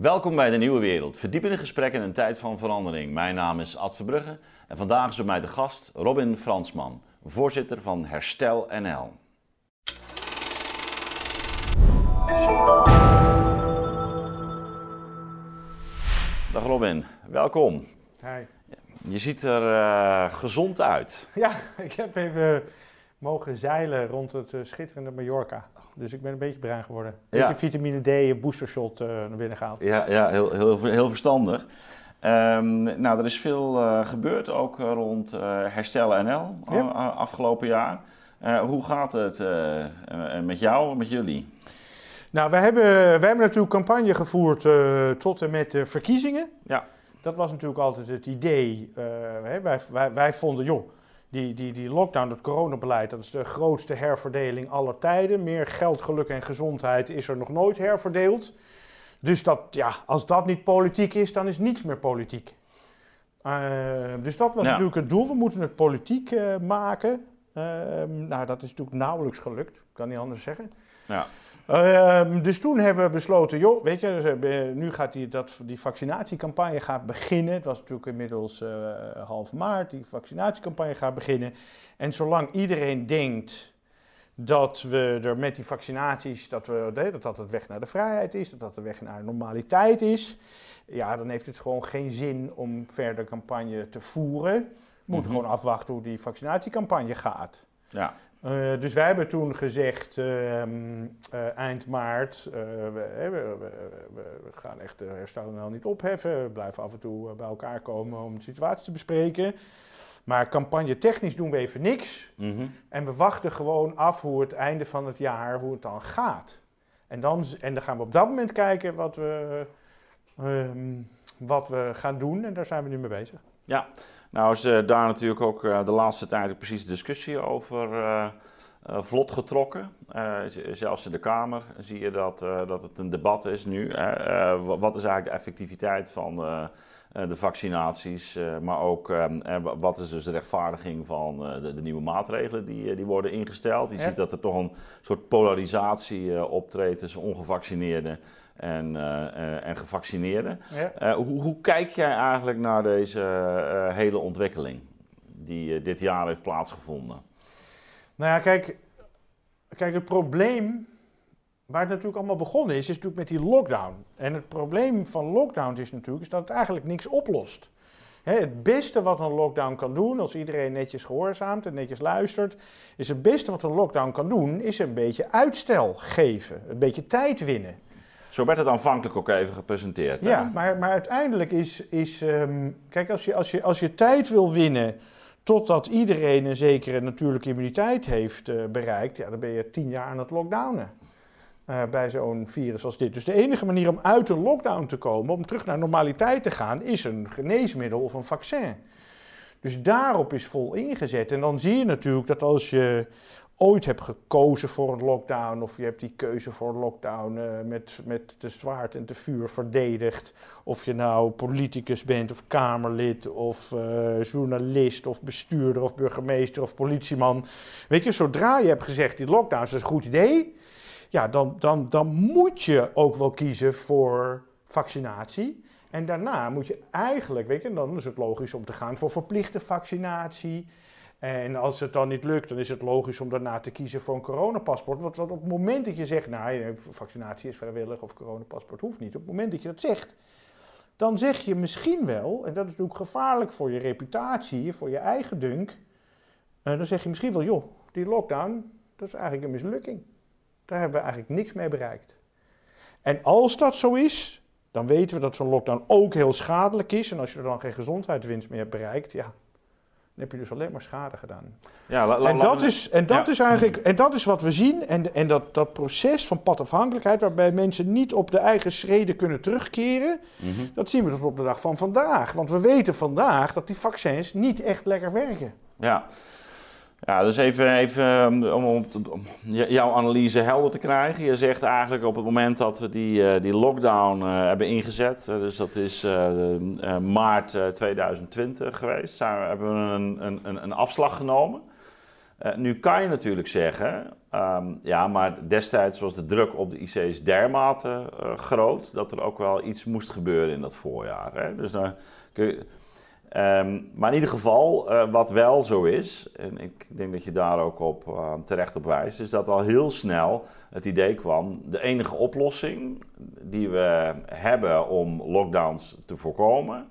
Welkom bij de Nieuwe Wereld. Verdiepende gesprekken in een tijd van verandering. Mijn naam is Ad Verbrugge en vandaag is bij mij de gast Robin Fransman, voorzitter van Herstel NL. Dag Robin, welkom. Hi. Je ziet er eh, gezond uit. Ja, ik heb even mogen zeilen rond het uh, schitterende Mallorca. Dus ik ben een beetje bruin geworden. Een Ja. beetje vitamine D, een boostershot uh, naar binnen gehaald. Ja, ja heel, heel, heel verstandig. Ehm, nou, er is veel eh, gebeurd ook eh, rond eh, Herstel NL Ja. eh, afgelopen jaar. Eh, hoe gaat het eh, eh, met jou en met jullie? Nou, we hebben, we hebben natuurlijk campagne gevoerd eh, tot en met de verkiezingen. Ja. Dat was natuurlijk altijd het idee. eh, hè, wij, wij, wij vonden, joh, die, die, die lockdown, dat coronabeleid, dat is de grootste herverdeling aller tijden. Meer geld, geluk en gezondheid is er nog nooit herverdeeld. Dus dat, ja, als dat niet politiek is, dan is niets meer politiek. Eh, dus dat was Ja. natuurlijk het doel. We moeten het politiek eh, maken. Ehm, nou, dat is natuurlijk nauwelijks gelukt. Ik kan niet anders zeggen. Ja. Ehm, dus toen hebben we besloten, joh, weet je, dus, eh, nu gaat die, dat, die vaccinatiecampagne gaat beginnen. Het was natuurlijk inmiddels eh, half maart, die vaccinatiecampagne gaat beginnen. En zolang iedereen denkt dat we er met die vaccinaties, dat, we, dat dat het weg naar de vrijheid is, dat dat de weg naar de normaliteit is, ja, dan heeft het gewoon geen zin om verder campagne te voeren. We moeten Mhm. gewoon afwachten hoe die vaccinatiecampagne gaat. Ja. Eh, dus wij hebben toen gezegd, ehm, eh, eind maart, eh, we, we, we, gaan echt de herstel niet opheffen. We blijven af en toe bij elkaar komen om de situatie te bespreken. Maar campagne technisch doen we even niks. Mhm. En we wachten gewoon af hoe het einde van het jaar, hoe het dan gaat. En dan, en dan gaan we op dat moment kijken wat we, ehm, wat we gaan doen. En daar zijn we nu mee bezig. Nou is eh, daar natuurlijk ook eh, de laatste tijd precies de discussie over eh, vlot getrokken. Zelfs in de Kamer zie je dat, dat het een debat is nu. wat is eigenlijk de effectiviteit van de vaccinaties? maar ook wa- wat is dus de rechtvaardiging van de, nieuwe maatregelen die, die worden ingesteld? Je ziet dat er toch een soort polarisatie optreedt tussen ongevaccineerden en, eh, eh, en gevaccineerden. Ja. Eh, hoe, hoe kijk jij eigenlijk naar deze hele ontwikkeling die dit jaar heeft plaatsgevonden? Nou ja, kijk, kijk, het probleem waar het natuurlijk allemaal begonnen is, is natuurlijk met die lockdown. En het probleem van lockdowns is natuurlijk is dat het eigenlijk niks oplost. Het beste wat een lockdown kan doen, als iedereen netjes gehoorzaamt en netjes luistert, is het beste wat een lockdown kan doen, is een beetje uitstel geven, een beetje tijd winnen. Zo werd het aanvankelijk ook even gepresenteerd. Ja, maar, maar uiteindelijk is, is ehm, kijk, als je, als, je, als je tijd wil winnen totdat iedereen een zekere natuurlijke immuniteit heeft eh, bereikt, ja, dan ben je tien jaar aan het lockdownen. eh, bij zo'n virus als dit. Dus de enige manier om uit een lockdown te komen, om terug naar normaliteit te gaan, is een geneesmiddel of een vaccin. Dus daarop is vol ingezet. En dan zie je natuurlijk dat als je ooit hebt gekozen voor een lockdown, of je hebt die keuze voor een lockdown eh, met, met de zwaard en de vuur verdedigd, of je nou politicus bent, of Kamerlid, of eh, journalist, of bestuurder, of burgemeester, of politieman. Weet je, zodra je hebt gezegd die lockdown is een goed idee, ja, dan, dan, dan moet je ook wel kiezen voor vaccinatie. En daarna moet je eigenlijk, weet je, dan is het logisch om te gaan voor verplichte vaccinatie. En als het dan niet lukt, dan is het logisch om daarna te kiezen voor een coronapaspoort. Want, op het moment dat je zegt, nou, vaccinatie is vrijwillig of coronapaspoort hoeft niet. Op het moment dat je dat zegt, dan zeg je misschien wel, en dat is natuurlijk gevaarlijk voor je reputatie, voor je eigen dunk. eh, dan zeg je misschien wel, joh, die lockdown, dat is eigenlijk een mislukking. Daar hebben we eigenlijk niks mee bereikt. En als dat zo is, dan weten we dat zo'n lockdown ook heel schadelijk is. En als je er dan geen gezondheidswinst meer hebt bereikt, ja, dan heb je dus alleen maar schade gedaan. Ja, la- la- En la- dat is, en dat Ja. is eigenlijk en dat is wat we zien. En, en dat, dat proces van padafhankelijkheid, waarbij mensen niet op de eigen schreden kunnen terugkeren, Mhm. dat zien we tot op de dag van vandaag. Want we weten vandaag dat die vaccins niet echt lekker werken. Ja. Ja, dus even, even um, om, om, jouw analyse helder te krijgen. Je zegt eigenlijk op het moment dat we die, eh, die lockdown eh, hebben ingezet, eh, dus dat is maart eh, 2020 geweest, zijn hebben we een, een, een, afslag genomen. Nu kan je natuurlijk zeggen, Ehm, ja, maar destijds was de druk op de IC's dermate groot dat er ook wel iets moest gebeuren in dat voorjaar. Hè? Dus dan kun je, Ehm, maar in ieder geval, uh, wat wel zo is, en ik denk dat je daar ook op, uh, terecht op wijst, is dat al heel snel het idee kwam: de enige oplossing die we hebben om lockdowns te voorkomen,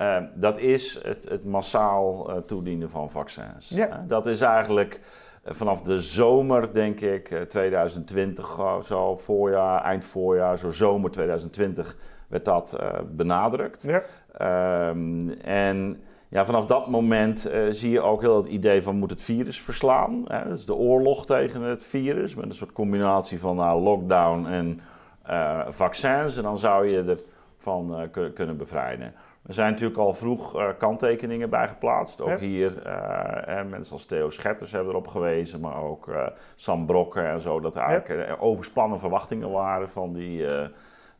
uh, dat is het, het massaal eh, toedienen van vaccins. Ja. dat is eigenlijk vanaf de zomer, denk ik, 2020, zo voorjaar, eind voorjaar, zo zomer 2020 werd dat benadrukt. Ja. Um, en ja, vanaf dat moment uh, zie je ook heel het idee van moet het virus verslaan. Hè? Dat is de oorlog tegen het virus met een soort combinatie van nou, lockdown en uh, vaccins. En dan zou je ervan uh, kunnen bevrijden. Er zijn natuurlijk al vroeg kanttekeningen bij geplaatst. Ook Ja. hier, mensen als Theo Schetters hebben erop gewezen, maar ook Sam Brokken en zo. Dat er eigenlijk er overspannen verwachtingen waren van die...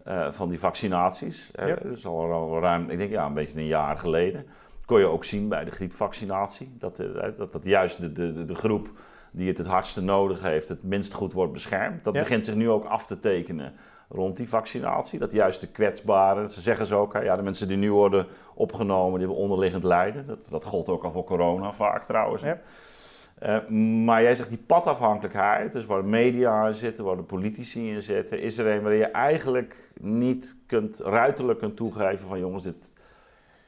Uh, van die vaccinaties. Ja. Uh, dus al, al ruim, ik denk ja, een beetje een jaar geleden. Dat kon je ook zien bij de griepvaccinatie. Dat uh, dat, dat juist de, de, de groep die het het hardste nodig heeft, het minst goed wordt beschermd. Dat Ja. begint zich nu ook af te tekenen rond die vaccinatie. Dat juist de kwetsbaren, ze zeggen ze ook, ja, de mensen die nu worden opgenomen, die hebben onderliggend lijden. Dat, dat gold ook al voor corona vaak trouwens. Ja. Uh, maar jij zegt die padafhankelijkheid, dus waar de media in zitten, waar de politici in zitten, is er een waarin je eigenlijk niet kunt, ruiterlijk kunt toegeven van jongens, dit,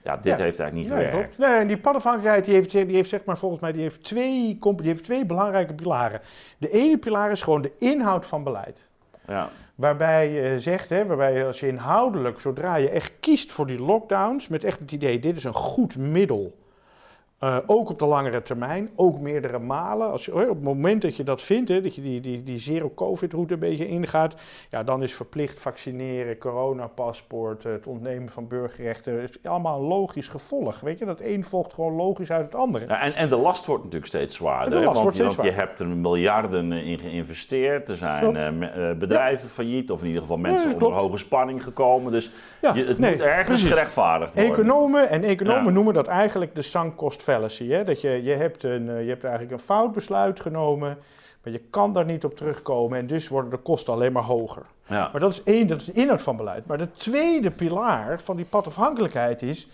ja, dit Ja. heeft eigenlijk niet Nee, gewerkt. Nee, en die padafhankelijkheid die heeft, die heeft zeg maar volgens mij die heeft, twee, die heeft twee belangrijke pilaren. De ene pilaar is gewoon de inhoud van beleid. Ja. Waarbij je zegt, hè, waarbij je als je inhoudelijk, zodra je echt kiest voor die lockdowns, met echt het idee, dit is een goed middel. Uh, ook op de langere termijn, ook meerdere malen. Als je, op het moment dat je dat vindt, hè, dat je die, die, die zero-covid-route een beetje ingaat, ja, dan is verplicht vaccineren, coronapaspoort, het ontnemen van burgerrechten, is allemaal een logisch gevolg. Weet je, dat een volgt gewoon logisch uit het andere. Ja, en, en de last wordt natuurlijk steeds zwaarder. Hè, want, wordt steeds want je hebt er miljarden in geïnvesteerd. Er zijn uh, bedrijven failliet, of in ieder geval mensen onder hoge spanning gekomen. Dus Ja, je, het nee, moet ergens precies. gerechtvaardigd worden. Economen en economen noemen dat eigenlijk de sunk cost fallacy. Hè? Dat je, je, hebt een, eh, je hebt eigenlijk een fout besluit genomen, maar je kan daar niet op terugkomen en dus worden de kosten alleen maar hoger. Ja. Maar dat is één, dat is de inhoud van beleid. Maar de tweede pilaar van die padafhankelijkheid is,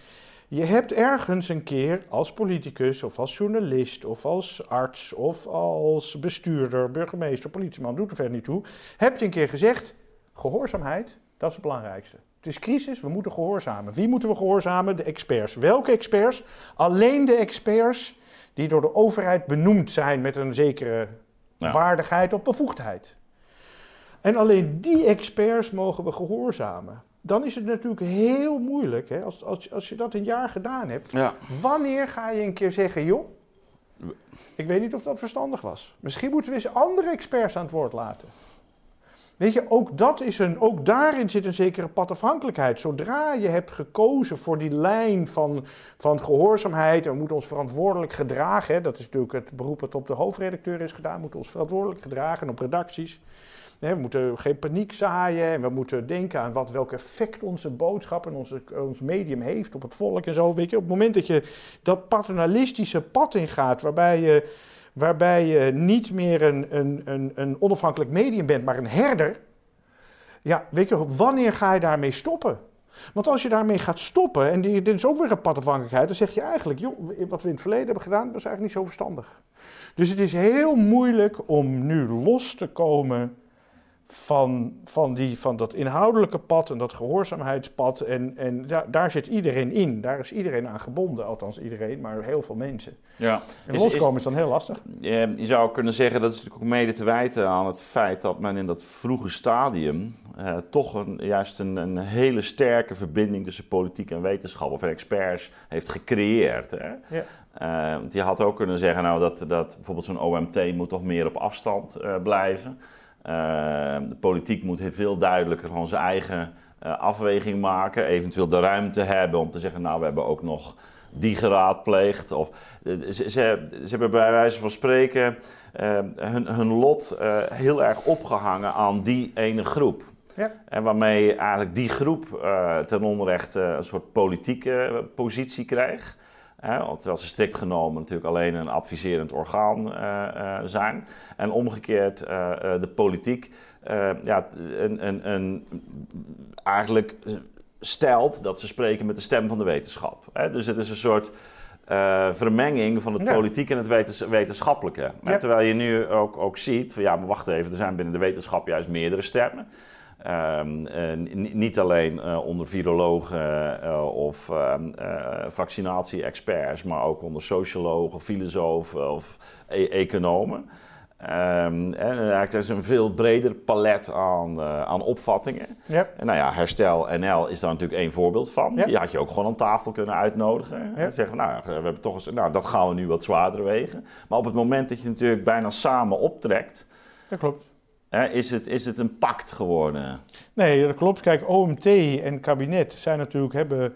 je hebt ergens een keer als politicus of als journalist of als arts of als bestuurder, burgemeester, politieman, doet er verder niet toe, heb je een keer gezegd, gehoorzaamheid, dat is het belangrijkste. Het is crisis, we moeten gehoorzamen. Wie moeten we gehoorzamen? De experts. Welke experts? Alleen de experts die door de overheid benoemd zijn met een zekere Ja. waardigheid of bevoegdheid. En alleen die experts mogen we gehoorzamen. Dan is het natuurlijk heel moeilijk, hè, als, als, als je dat een jaar gedaan hebt. Ja. Wanneer ga je een keer zeggen, joh, ik weet niet of dat verstandig was. Misschien moeten we eens andere experts aan het woord laten. Weet je, ook, dat is een, ook daarin zit een zekere padafhankelijkheid. Zodra je hebt gekozen voor die lijn van, van gehoorzaamheid en we moeten ons verantwoordelijk gedragen. Hè, dat is natuurlijk het beroep dat op de hoofdredacteur is gedaan. We moeten ons verantwoordelijk gedragen en op redacties. We moeten geen paniek zaaien en we moeten denken aan wat, welk effect onze boodschap en onze, ons medium heeft op het volk en zo. Weet je, op het moment dat je dat paternalistische pad ingaat, waarbij je waarbij je niet meer een, een, een, een onafhankelijk medium bent, maar een herder. Ja, weet je, wanneer ga je daarmee stoppen? Want als je daarmee gaat stoppen, en dit is ook weer een padafhankelijkheid, dan zeg je eigenlijk, joh, wat we in het verleden hebben gedaan, was eigenlijk niet zo verstandig. Dus het is heel moeilijk om nu los te komen van, van, die, van dat inhoudelijke pad en dat gehoorzaamheidspad. En, en ja, daar zit iedereen in. Daar is iedereen aan gebonden. Althans iedereen, maar heel veel mensen. Ja. En Is- loskomen is dan heel lastig. Je, je zou kunnen zeggen dat is natuurlijk ook mede te wijten aan het feit dat men in dat vroege stadium eh, toch een, juist een, een hele sterke verbinding tussen politiek en wetenschap of experts heeft gecreëerd. Hè? Ja. Eh, want je had ook kunnen zeggen nou, dat, dat bijvoorbeeld zo'n OMT moet toch meer op afstand eh, blijven. Eh, de politiek moet heel veel duidelijker gewoon zijn eigen eh, afweging maken. Eventueel de ruimte hebben om te zeggen, nou we hebben ook nog die geraadpleegd. Of, eh, ze, ze, ze hebben bij wijze van spreken eh, hun, hun lot eh, heel erg opgehangen aan die ene groep. Ja. En waarmee eigenlijk die groep ten onrechte een soort politieke positie kreeg. Hè, terwijl ze strikt genomen natuurlijk alleen een adviserend orgaan zijn. En omgekeerd de politiek ja, een, een, een, eigenlijk stelt dat ze spreken met de stem van de wetenschap. Hè? Dus het is een soort vermenging van het ja. politiek en het wetenschappelijke. Terwijl je nu ook, ook ziet, van, ja, maar wacht even, er zijn binnen de wetenschap juist meerdere stemmen. Um, uh, niet alleen uh, onder virologen of ehm, vaccinatie-experts, maar ook onder sociologen, filosofen of e economen. Um, en eigenlijk is een veel breder palet aan, aan opvattingen. Yep. En nou ja, Herstel NL is daar natuurlijk één voorbeeld van. Die had je ook gewoon aan tafel kunnen uitnodigen. En zeggen van, nou, we hebben toch eens, nou, dat gaan we nu wat zwaarder wegen. Maar op het moment dat je natuurlijk bijna samen optrekt... Dat klopt. Hè, is, het, is het een pact geworden? Nee, dat klopt. Kijk, OMT en kabinet zijn natuurlijk, hebben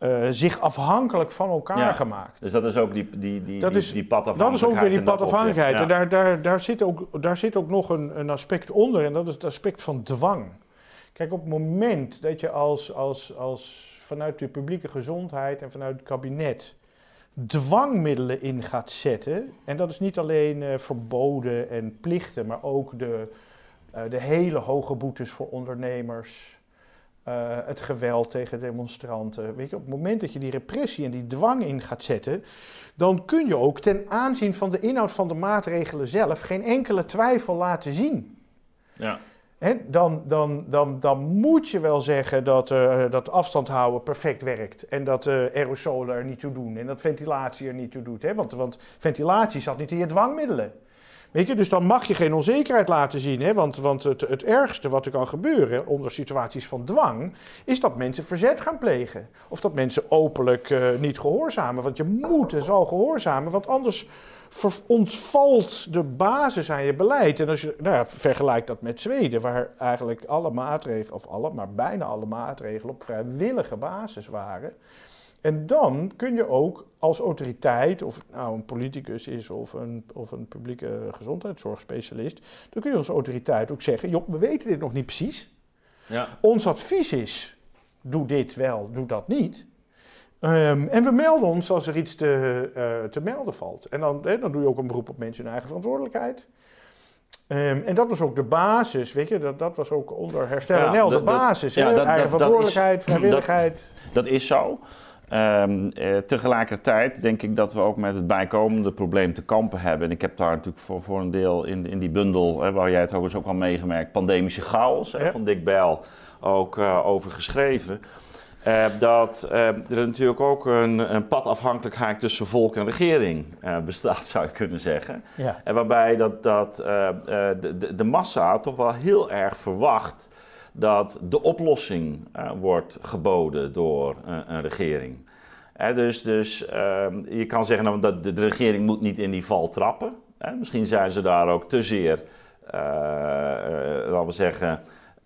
uh, zich afhankelijk van elkaar gemaakt. Dus dat is ook die, die, die, dat die, is, die Dat is ongeveer die padafhankelijkheid. En daar, daar, daar, zit ook, daar zit ook nog een, een aspect onder en dat is het aspect van dwang. Kijk, op het moment dat je als, als, als vanuit de publieke gezondheid en vanuit het kabinet dwangmiddelen in gaat zetten, en dat is niet alleen uh, verboden en plichten, maar ook de, uh, de hele hoge boetes voor ondernemers, uh, het geweld tegen demonstranten. Weet je, op het moment dat je die repressie en die dwang in gaat zetten, dan kun je ook ten aanzien van de inhoud van de maatregelen zelf geen enkele twijfel laten zien. Ja. Dan, dan, dan, dan moet je wel zeggen dat, uh, dat afstand houden perfect werkt. En dat uh, aerosolen er niet toe doen. En dat ventilatie er niet toe doet. Hè? Want, want ventilatie zat niet in je dwangmiddelen. Weet je, dus dan mag je geen onzekerheid laten zien. Hè? Want, want het, het ergste wat er kan gebeuren onder situaties van dwang, is dat mensen verzet gaan plegen. Of dat mensen openlijk uh, niet gehoorzamen. Want je moet en zal gehoorzamen, want anders ontvalt de basis aan je beleid. En als je nou ja, vergelijkt dat met Zweden, waar eigenlijk alle maatregelen, of alle, maar bijna alle maatregelen op vrijwillige basis waren. En dan kun je ook als autoriteit, of het nou een politicus is of een, of een publieke gezondheidszorgspecialist, dan kun je als autoriteit ook zeggen: joh, we weten dit nog niet precies. Ja. Ons advies is: doe dit wel, doe dat niet. Um, en we melden ons als er iets te, uh, te melden valt. En dan, hè, dan doe je ook een beroep op mensen hun eigen verantwoordelijkheid. Um, en dat was ook de basis, weet je, dat, dat was ook onder herstel NL de, de basis. Ja? Dat, eigen verantwoordelijkheid, is, vrijwilligheid. Dat, is zo. Um, eh, tegelijkertijd denk ik dat we ook met het bijkomende probleem te kampen hebben. En ik heb daar natuurlijk voor, voor een deel in, in die bundel, hè, waar jij het overigens ook al meegemerkt, pandemische chaos hè, ja. van Dick Bell ook uh, over geschreven. Uh, dat uh, er natuurlijk ook een, een padafhankelijkheid tussen volk en regering uh, bestaat, zou je kunnen zeggen. Ja. En waarbij dat, dat de, de, de, massa toch wel heel erg verwacht dat de oplossing wordt geboden door een regering. dus dus ehm, je kan zeggen nou, dat de, de, regering moet niet in die val trappen. Misschien zijn ze daar ook te zeer, laten we zeggen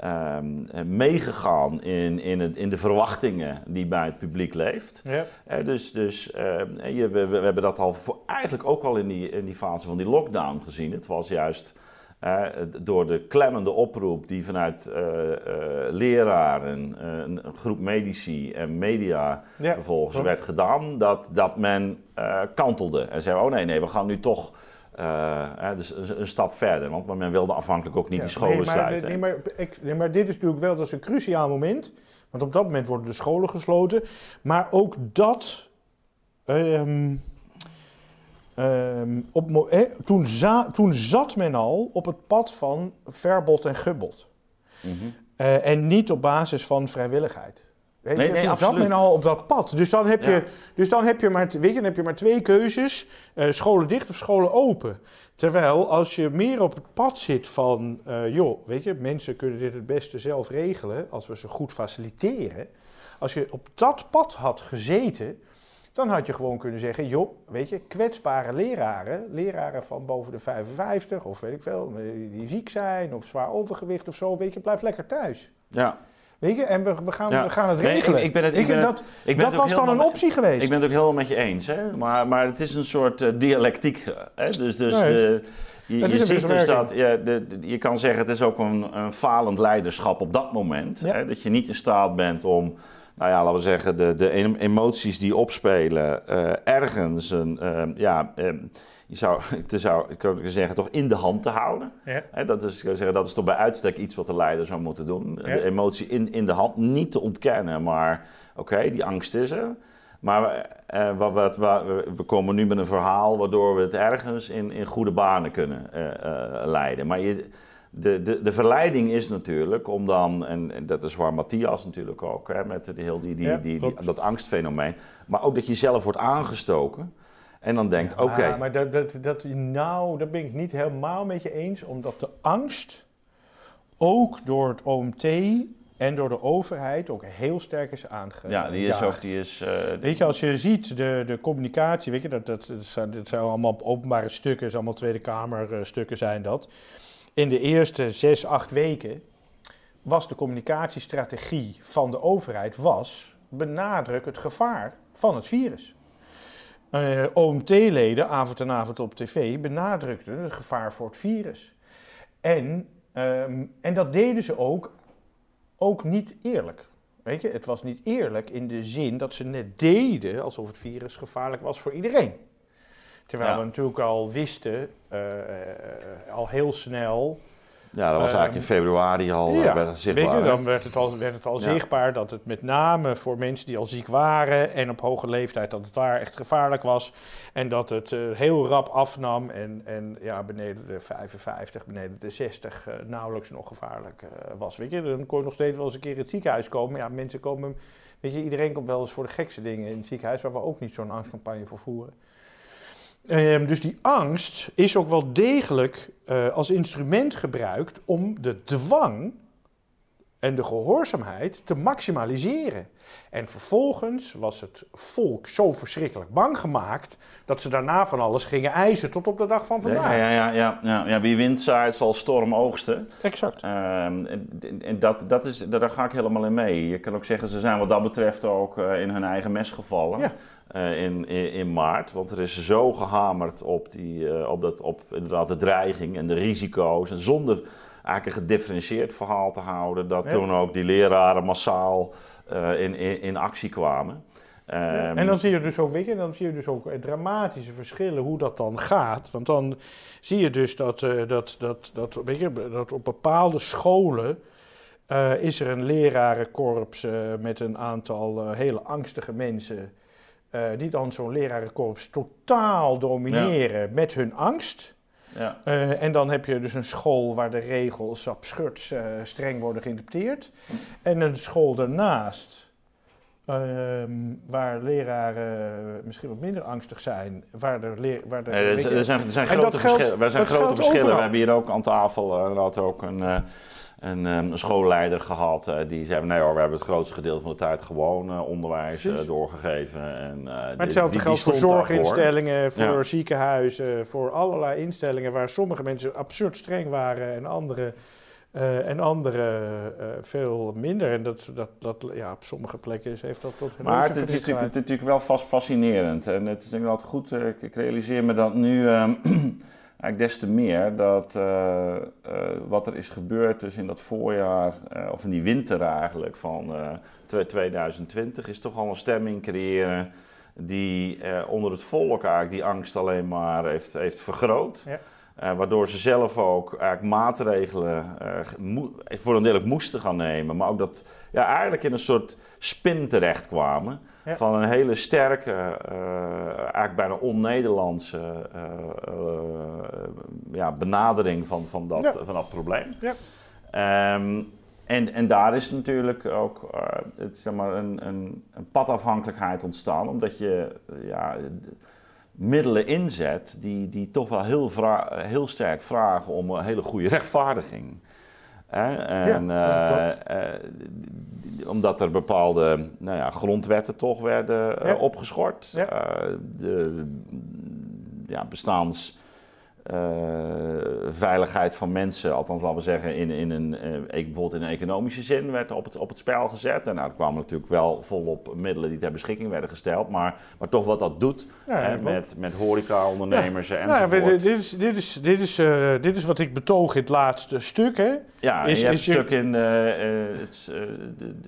um, meegegaan in, in, het, in de verwachtingen die bij het publiek leeft. Ja. Uh, dus dus uh, je, we, we, hebben dat al voor, eigenlijk ook al in die, in die fase van die lockdown gezien. Het was juist uh, door de klemmende oproep die vanuit leraren, een groep medici en media ja. vervolgens werd gedaan, dat, dat men kantelde en zei: Oh nee, nee, we gaan nu toch uh, dus een, stap verder, want men wilde afhankelijk ook niet ja, die scholen nee, maar, sluiten. Nee maar, ik, nee, maar dit is natuurlijk wel dat is een cruciaal moment. Want op dat moment worden de scholen gesloten. Maar ook dat. Um, um, op, eh, toen, za, toen, zat men al op het pad van verbod en gubbod. Mm -hmm. uh, en niet op basis van vrijwilligheid. Weet nee, je, nee, zat men al op dat pad. Dus dan heb, Ja. je, dus dan heb, je, maar, weet je, dan heb je maar twee keuzes. eh, scholen dicht of scholen open. Terwijl als je meer op het pad zit van... eh, joh, weet je, mensen kunnen dit het beste zelf regelen... als we ze goed faciliteren. Als je op dat pad had gezeten... dan had je gewoon kunnen zeggen... joh, weet je, kwetsbare leraren... leraren van boven de 55 of weet ik veel... die ziek zijn of zwaar overgewicht of zo... weet je, blijf lekker thuis. Ja. Weet je, en we, we, gaan, Ja. we gaan het Nee, regelen. ik- ik ben het- ik ben dat het- ik ben dat was dan een optie geweest. Ik ben het ook helemaal met je eens, hè? Maar, maar het is een soort eh, dialectiek. Hè? Dus, dus Nee. de, Je, Het je ziet dus dat, ja, de, de- je kan zeggen het is ook een, een falend leiderschap op dat moment. Ja. Hè, dat je niet in staat bent om, nou ja, laten we zeggen, de, de em- emoties die opspelen eh, ergens, een, eh, ja, eh, je zou, je zou ik kan zeggen, toch in de hand te houden. Ja. Dat, is, zeggen, dat is toch bij uitstek iets wat de leider zou moeten doen. Ja. De emotie in, in de hand niet te ontkennen, maar oké, die angst is er. Maar eh, wat, wat, wat- we komen nu met een verhaal waardoor we het ergens in, in goede banen kunnen eh, eh, leiden. Maar je, de, de, de verleiding is natuurlijk om dan, en, en dat is waar Matthias natuurlijk ook, hè, met de, heel die, die, Ja, die, die, dat angstfenomeen. Maar ook dat je zelf wordt aangestoken en dan denkt, oké, Ja, maar dat, dat, dat, nou, daar ben ik niet helemaal met je eens, omdat de angst ook door het OMT en door de overheid ook heel sterk is aangejaagd. ja, die is ook, die is... eh, Weet je, als je ziet de, de communicatie, weet je, dat, dat, dat, zijn, dat zijn allemaal openbare stukken, allemaal Tweede Kamer eh, stukken zijn dat. In de eerste zes, acht weken was de communicatiestrategie van de overheid was benadruk het gevaar van het virus. Eh, OMT-leden, avond en avond op tv, benadrukten het gevaar voor het virus. En, ehm, en dat deden ze ook, ook niet eerlijk. Weet je, het was niet eerlijk in de zin dat ze net deden alsof het virus gevaarlijk was voor iedereen. Terwijl Ja. we natuurlijk al wisten, eh, eh, al heel snel, ja, dat was eigenlijk in februari al eh, ja, zichtbaar. weet je, dan werd het al, werd het al Ja. zichtbaar dat het met name voor mensen die al ziek waren en op hoge leeftijd, dat het daar echt gevaarlijk was. En dat het eh, heel rap afnam en, en ja, beneden de 55, beneden de 60 eh, nauwelijks nog gevaarlijk was. Weet je, dan kon je nog steeds wel eens een keer in het ziekenhuis komen. Ja, mensen komen, weet je, iedereen komt wel eens voor de gekste dingen in het ziekenhuis, waar we ook niet zo'n angstcampagne voor voeren. Ehm, dus die angst is ook wel degelijk eh, als instrument gebruikt om de dwang en de gehoorzaamheid te maximaliseren. En vervolgens was het volk zo verschrikkelijk bang gemaakt dat ze daarna van alles gingen eisen tot op de dag van vandaag. Ja, ja, ja, ja, ja, ja. Wie wind zaait zal storm oogsten. Exact. Ehm, en en dat, dat is, daar ga ik helemaal in mee. Je kan ook zeggen, ze zijn wat dat betreft ook eh, in hun eigen mes gevallen. Ja. eh, in, in, in maart. Want er is zo gehamerd op, die, eh, op, dat, op inderdaad de dreiging en de risico's. En zonder eigenlijk een gedifferentieerd verhaal te houden. Dat Ja. toen ook die leraren massaal eh, in, in, in actie kwamen. Ja, Ehm, en dan zie je dus ook, weet je, dan zie je dus ook eh, dramatische verschillen hoe dat dan gaat. Want dan zie je dus dat, eh, dat, dat, dat, weet je, dat op bepaalde scholen is er een lerarenkorps met een aantal hele angstige mensen. die dan zo'n lerarenkorps totaal domineren met hun angst. Ja. Eh, en dan heb je dus een school waar de regels absurd eh, streng worden geïnterpreteerd. En een school daarnaast, ehm, waar leraren misschien wat minder angstig zijn. Waar de leer, waar de, Nee, er, zijn, er zijn En grote verschillen. Zijn grote geldt verschillen. We hebben hier ook aan tafel uh, inderdaad ook een, eh, een, eh, een schoolleider gehad. eh, die zei: nee hoor, we hebben het grootste gedeelte van de tijd gewoon eh, onderwijs eh, Precies. doorgegeven. En, maar die- hetzelfde die- geldt die voor zorginstellingen, voor Ja. ziekenhuizen, voor allerlei instellingen waar sommige mensen absurd streng waren en andere, en andere veel minder. En dat, dat, dat, ja, op sommige plekken is- heeft dat tot Maar het, het is natuurlijk, het is natuurlijk wel vast fascinerend. En het is denk ik altijd goed, ik, ik realiseer me dat nu ehm, eigenlijk des te meer dat eh, eh, wat er is gebeurd dus in dat voorjaar, eh, of in die winter eigenlijk van eh, twe- 2020, is toch al een stemming creëren die onder het volk eigenlijk die angst alleen maar heeft, heeft vergroot. Ja. Waardoor ze zelf ook eigenlijk maatregelen voor een deel moesten gaan nemen. Maar ook dat ja, eigenlijk in een soort spin terechtkwamen. Ja. Van een hele sterke, eh, eigenlijk bijna on-Nederlandse eh, eh, ja, benadering van, van, dat, van dat probleem. Ja. Ehm, en, en daar is natuurlijk ook het, zeg maar, een, een, een padafhankelijkheid ontstaan. Omdat je ja, middelen inzet die, die toch wel heel, vra- heel sterk vragen om een hele goede rechtvaardiging. Hè? En, Ja, eh, eh, omdat er bepaalde nou ja, grondwetten toch werden eh, Ja. opgeschort. De ja, bestaans veiligheid van mensen, althans laten we zeggen, in, in een, bijvoorbeeld in een economische zin, werd op het, op het spel gezet. En nou, er kwamen natuurlijk wel volop middelen die ter beschikking werden gesteld, maar, maar toch wat dat doet hè, met, met horeca-ondernemers en nou, dit is, dit, is, dit, is, dit is wat ik betoog in het laatste stuk. Hè. Ja, is, je hebt een stuk in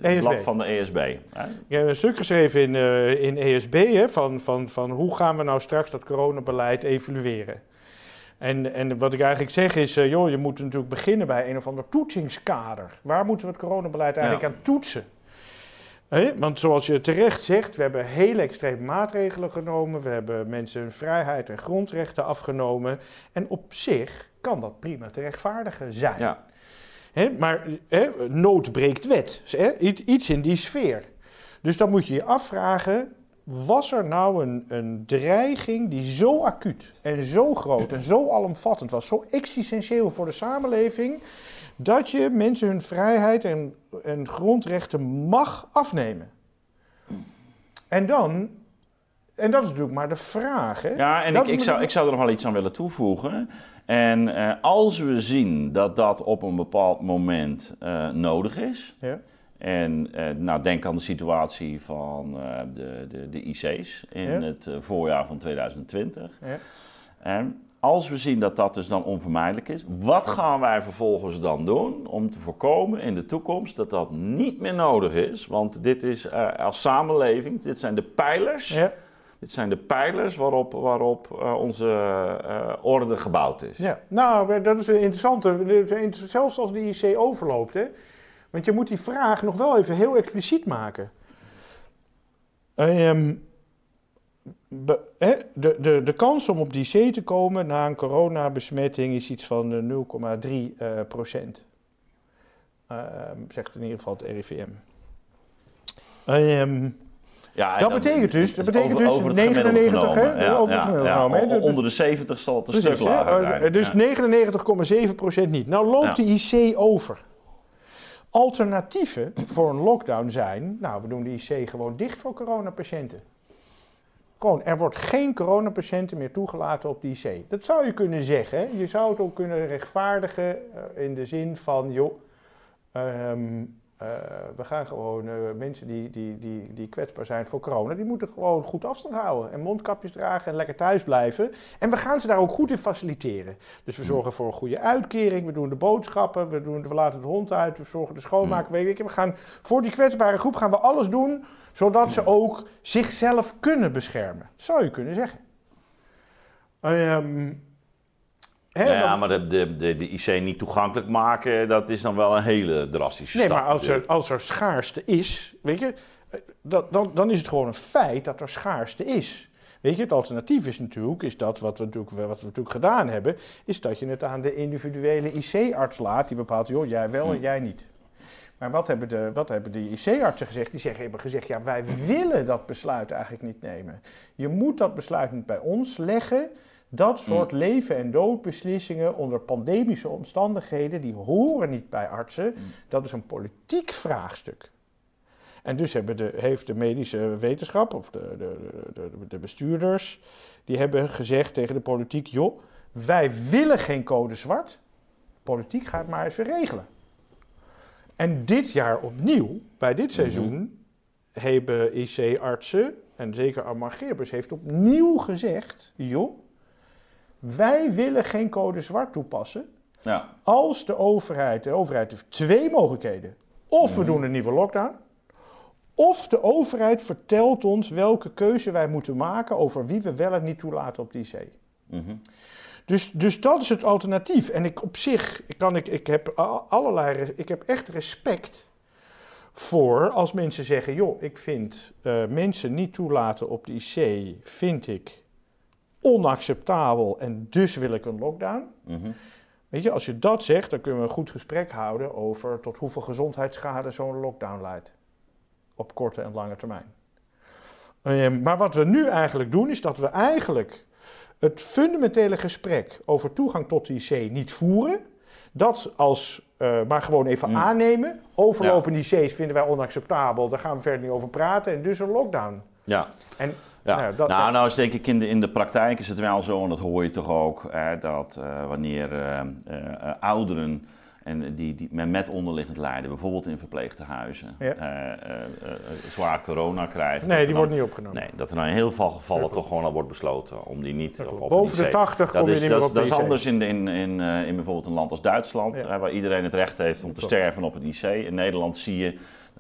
het, blad van de ESB. Hè? Ik heb een stuk geschreven in, in ESB hè, van, van, van hoe gaan we nou straks dat coronabeleid evalueren. En, en wat ik eigenlijk zeg is, uh, joh, je moet natuurlijk beginnen bij een of ander toetsingskader. Waar moeten we het coronabeleid eigenlijk aan toetsen? Want zoals je terecht zegt, we hebben hele extreme maatregelen genomen. We hebben mensen hun vrijheid en grondrechten afgenomen. En op zich kan dat prima te rechtvaardigen zijn. Ja. maar nood breekt wet. Iets in die sfeer. Dus dan moet je je afvragen, was er nou een, een dreiging die zo acuut en zo groot en zo alomvattend was, zo existentieel voor de samenleving, dat je mensen hun vrijheid en, en grondrechten mag afnemen? En dan, en dat is natuurlijk maar de vraag. Hè? Ja, en ik, ik, zou, ik zou er nog wel iets aan willen toevoegen. En uh, als we zien dat dat op een bepaald moment uh, nodig is. Ja en uh, nou, denk aan de situatie van uh, de, de, de IC's in het uh, voorjaar van 2020. Ja. En als we zien dat dat dus dan onvermijdelijk is, wat gaan wij vervolgens dan doen om te voorkomen in de toekomst dat dat niet meer nodig is? Want dit is als samenleving, dit zijn de pijlers. Ja. Dit zijn de pijlers waarop, waarop onze orde gebouwd is. Ja, nou, dat is een interessante. Zelfs als de IC overloopt, hè, want je moet die vraag nog wel even heel expliciet maken. Ehm, de, de, de kans om op die C te komen na een coronabesmetting is iets van 0,3 uh, procent. Ehm, zegt in ieder geval het RIVM. Um, ja, dat betekent dus, dat betekent dus over 99, hè? Ja, over het ja, Onder de 70 zal het een stuk lager zijn. Dus 99,7% niet. Nou loopt de IC over. Alternatieven voor een lockdown zijn, nou, we doen de IC gewoon dicht voor coronapatiënten. Gewoon, er wordt geen coronapatiënten meer toegelaten op de IC. Dat zou je kunnen zeggen. Je zou het ook kunnen rechtvaardigen uh, in de zin van, joh, um, uh, we gaan gewoon uh, mensen die, die, die, die kwetsbaar zijn voor corona, die moeten gewoon goed afstand houden en mondkapjes dragen en lekker thuis blijven. En we gaan ze daar ook goed in faciliteren. Dus we zorgen voor een goede uitkering, we doen de boodschappen, we, doen, we laten de hond uit, we zorgen de schoonmaak. Mm. Weet we gaan voor die kwetsbare groep gaan we alles doen zodat ze ook zichzelf kunnen beschermen. zou je kunnen zeggen. Um, ja, maar de, de, de, de, IC niet toegankelijk maken, dat is dan wel een hele drastische nee, stap. Nee, maar als er, als er schaarste is, weet je, dat, dan, dan is het gewoon een feit dat er schaarste is. Weet je, het alternatief is natuurlijk, is dat wat we natuurlijk, wat we natuurlijk gedaan hebben, is dat je het aan de individuele IC-arts laat, die bepaalt, joh, jij wel en jij niet. Maar wat hebben de, wat hebben de IC-artsen gezegd? Die zeggen, hebben gezegd, ja, wij willen dat besluit eigenlijk niet nemen. Je moet dat besluit niet bij ons leggen. Dat soort mm. leven- en doodbeslissingen onder pandemische omstandigheden, die horen niet bij artsen. Mm. Dat is een politiek vraagstuk. En dus hebben de, heeft de medische wetenschap of de, de, de, de bestuurders, die hebben gezegd tegen de politiek, joh, wij willen geen code zwart. Politiek gaat maar eens weer regelen. En dit jaar opnieuw, bij dit mhm. seizoen, hebben IC-artsen, en zeker Armand Gerbers, heeft opnieuw gezegd, joh, wij willen geen code zwart toepassen. Ja. Als de overheid, de overheid heeft twee mogelijkheden. Of we mhm. doen een nieuwe lockdown. Of de overheid vertelt ons welke keuze wij moeten maken over wie we wel en niet toelaten op die zee. Mhm. Dus, dus dat is het alternatief. En ik op zich kan ik, ik heb allerlei, ik heb echt respect voor als mensen zeggen, joh, ik vind uh, mensen niet toelaten op de IC, vind ik onacceptabel en dus wil ik een lockdown. Mhm. Weet je, als je dat zegt, dan kunnen we een goed gesprek houden over tot hoeveel gezondheidsschade zo'n lockdown leidt. Op korte en lange termijn. Ehm, maar wat we nu eigenlijk doen, is dat we eigenlijk het fundamentele gesprek over toegang tot de IC niet voeren. Dat als, uh, maar gewoon even mm. aannemen. Overlopende IC's vinden wij onacceptabel, daar gaan we verder niet over praten en dus een lockdown. Ja. En, ja. Nou, dat, nou, nou is denk ik in de, in de praktijk is het wel zo, en dat hoor je toch ook, hè, dat uh, wanneer uh, uh, ouderen en die, die met onderliggend lijden, bijvoorbeeld in verpleegtehuizen, ja. zwaar corona krijgen. Nee, die wordt niet opgenomen. Nee, dat er in heel veel gevallen toch gewoon al wordt besloten om die niet op, op Boven de 80 kom je niet meer dat, op Dat is anders in, in, in, in bijvoorbeeld een land als Duitsland, ja. waar iedereen het recht heeft om te sterven op een IC. In Nederland zie je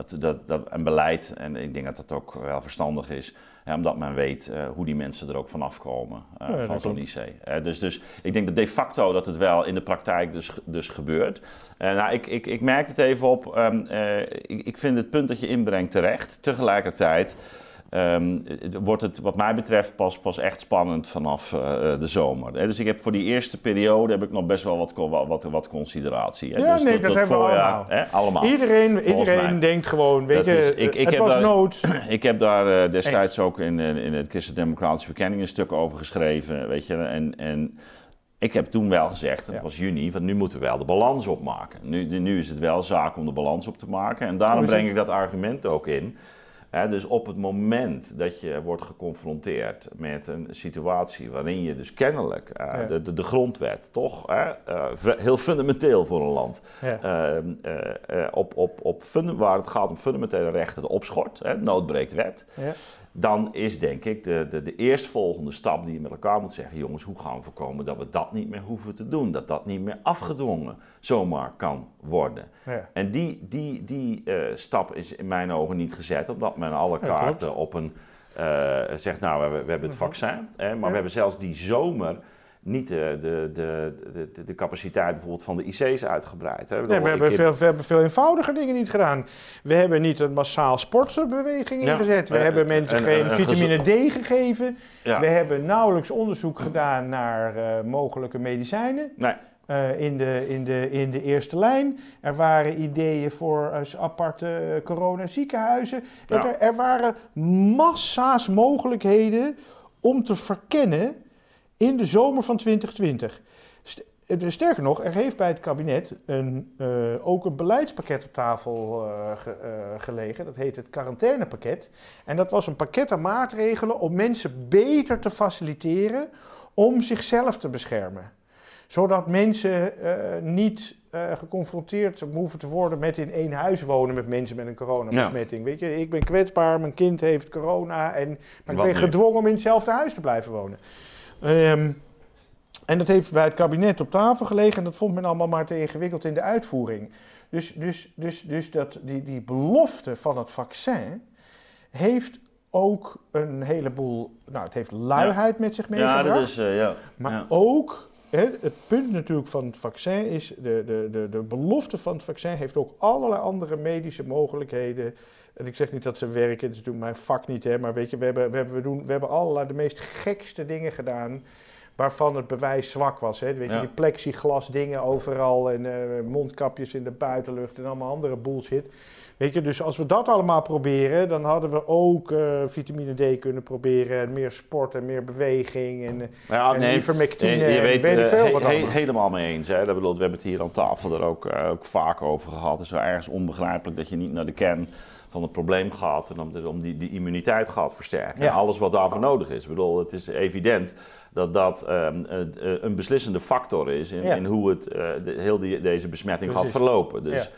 dat, dat, dat een beleid, en ik denk dat dat ook wel verstandig is, omdat men weet uh, hoe die mensen er ook vanaf komen uh, ja, van zo'n IC. Uh, dus, dus ik denk dat de facto dat het wel in de praktijk dus, dus gebeurt. nou, ik, ik, ik merk het even op. Um, ik, ik vind het punt dat je inbrengt terecht. Tegelijkertijd Um, wordt het wat mij betreft pas, pas echt spannend vanaf uh, de zomer. Dus ik heb voor die eerste periode heb ik nog best wel wat, wat, wat consideratie. Ja, dus nee, dat, dat hebben we allemaal. Hè? allemaal. Iedereen, iedereen denkt gewoon, weet je, is, ik, ik het was daar, nood. Ik heb daar uh, destijds echt. ook in, in het Christen-Democratische Verkenning een stuk over geschreven. Weet je, en, en ik heb toen wel gezegd, dat ja. was juni, van nu moeten we wel de balans opmaken. Nu, nu is het wel zaak om de balans op te maken. En daarom breng ik dat argument ook in dus op het moment dat je wordt geconfronteerd met een situatie waarin je dus kennelijk ja. de, de, de, grondwet toch uh, heel fundamenteel voor een land, ja. uh, op, op, op waar het gaat om fundamentele rechten, opschort, hè, noodbreekt wet, ja dan is denk ik de, de, de eerstvolgende stap die je met elkaar moet zeggen: jongens, hoe gaan we voorkomen dat we dat niet meer hoeven te doen? Dat dat niet meer afgedwongen zomaar kan worden. Ja. En die, die, die uh, stap is in mijn ogen niet gezet, omdat men alle kaarten ja, op een. Uh, zegt, nou, we, we hebben het mhm. vaccin, hè, maar we hebben zelfs die zomer niet de, de, de, de, de capaciteit bijvoorbeeld van de IC's uitgebreid. Hè. Nee, we, hebben veel, we hebben veel eenvoudiger dingen niet gedaan. We hebben niet een massaal sportbeweging ingezet. We hebben mensen geen vitamine D gegeven. Ja. We hebben nauwelijks onderzoek gedaan naar uh, mogelijke medicijnen. Nee. Uh, in, de, in, de, in de eerste lijn. Er waren ideeën voor uh, aparte coronaziekenhuizen. Ja. Er, er waren massa's mogelijkheden om te verkennen in de zomer van 2020. Sterker nog, er heeft bij het kabinet een, uh, ook een beleidspakket op tafel uh, ge, uh, gelegen. Dat heet het quarantainepakket. En dat was een pakket aan maatregelen om mensen beter te faciliteren om zichzelf te beschermen. Zodat mensen niet geconfronteerd hoeven te worden met in één huis wonen met mensen met een coronabesmetting. Ja. Weet je, ik ben kwetsbaar, mijn kind heeft corona en maar ik ben gedwongen om in hetzelfde huis te blijven wonen. Um, en dat heeft bij het kabinet op tafel gelegen en dat vond men allemaal maar te ingewikkeld in de uitvoering. Dus, dus, dus, dus dat, die, die belofte van het vaccin heeft ook een heleboel. Nou, het heeft luiheid met zich meegebracht. Ja, dat is. Uh, ja. Maar ja. ook. Het punt natuurlijk van het vaccin is. De, de, de, de belofte van het vaccin heeft ook allerlei andere medische mogelijkheden. En ik zeg niet dat ze werken, dat is natuurlijk mijn vak niet, hè, maar weet je, we hebben, we hebben, we doen, we hebben allerlei de meest gekste dingen gedaan waarvan het bewijs zwak was. Hè. Weet je, ja. die plexiglas dingen overal en uh, mondkapjes in de buitenlucht en allemaal andere bullshit. Weet je, dus als we dat allemaal proberen, dan hadden we ook uh, vitamine D kunnen proberen. En meer sport en meer beweging en, ja, en nee, ivermectine. Nee, je weet, weet veel wat he, helemaal mee eens. Hè. Dat bedoel, we hebben het hier aan tafel er ook, uh, ook vaak over gehad. Het is wel ergens onbegrijpelijk dat je niet naar de kern van het probleem gaat en om, om die, die immuniteit gaat versterken. Ja. En alles wat daarvoor nodig is. Ik bedoel, het is evident dat dat um, een beslissende factor is in, ja. in hoe het, uh, de, heel die, deze besmetting Precies. gaat verlopen. Dus ja.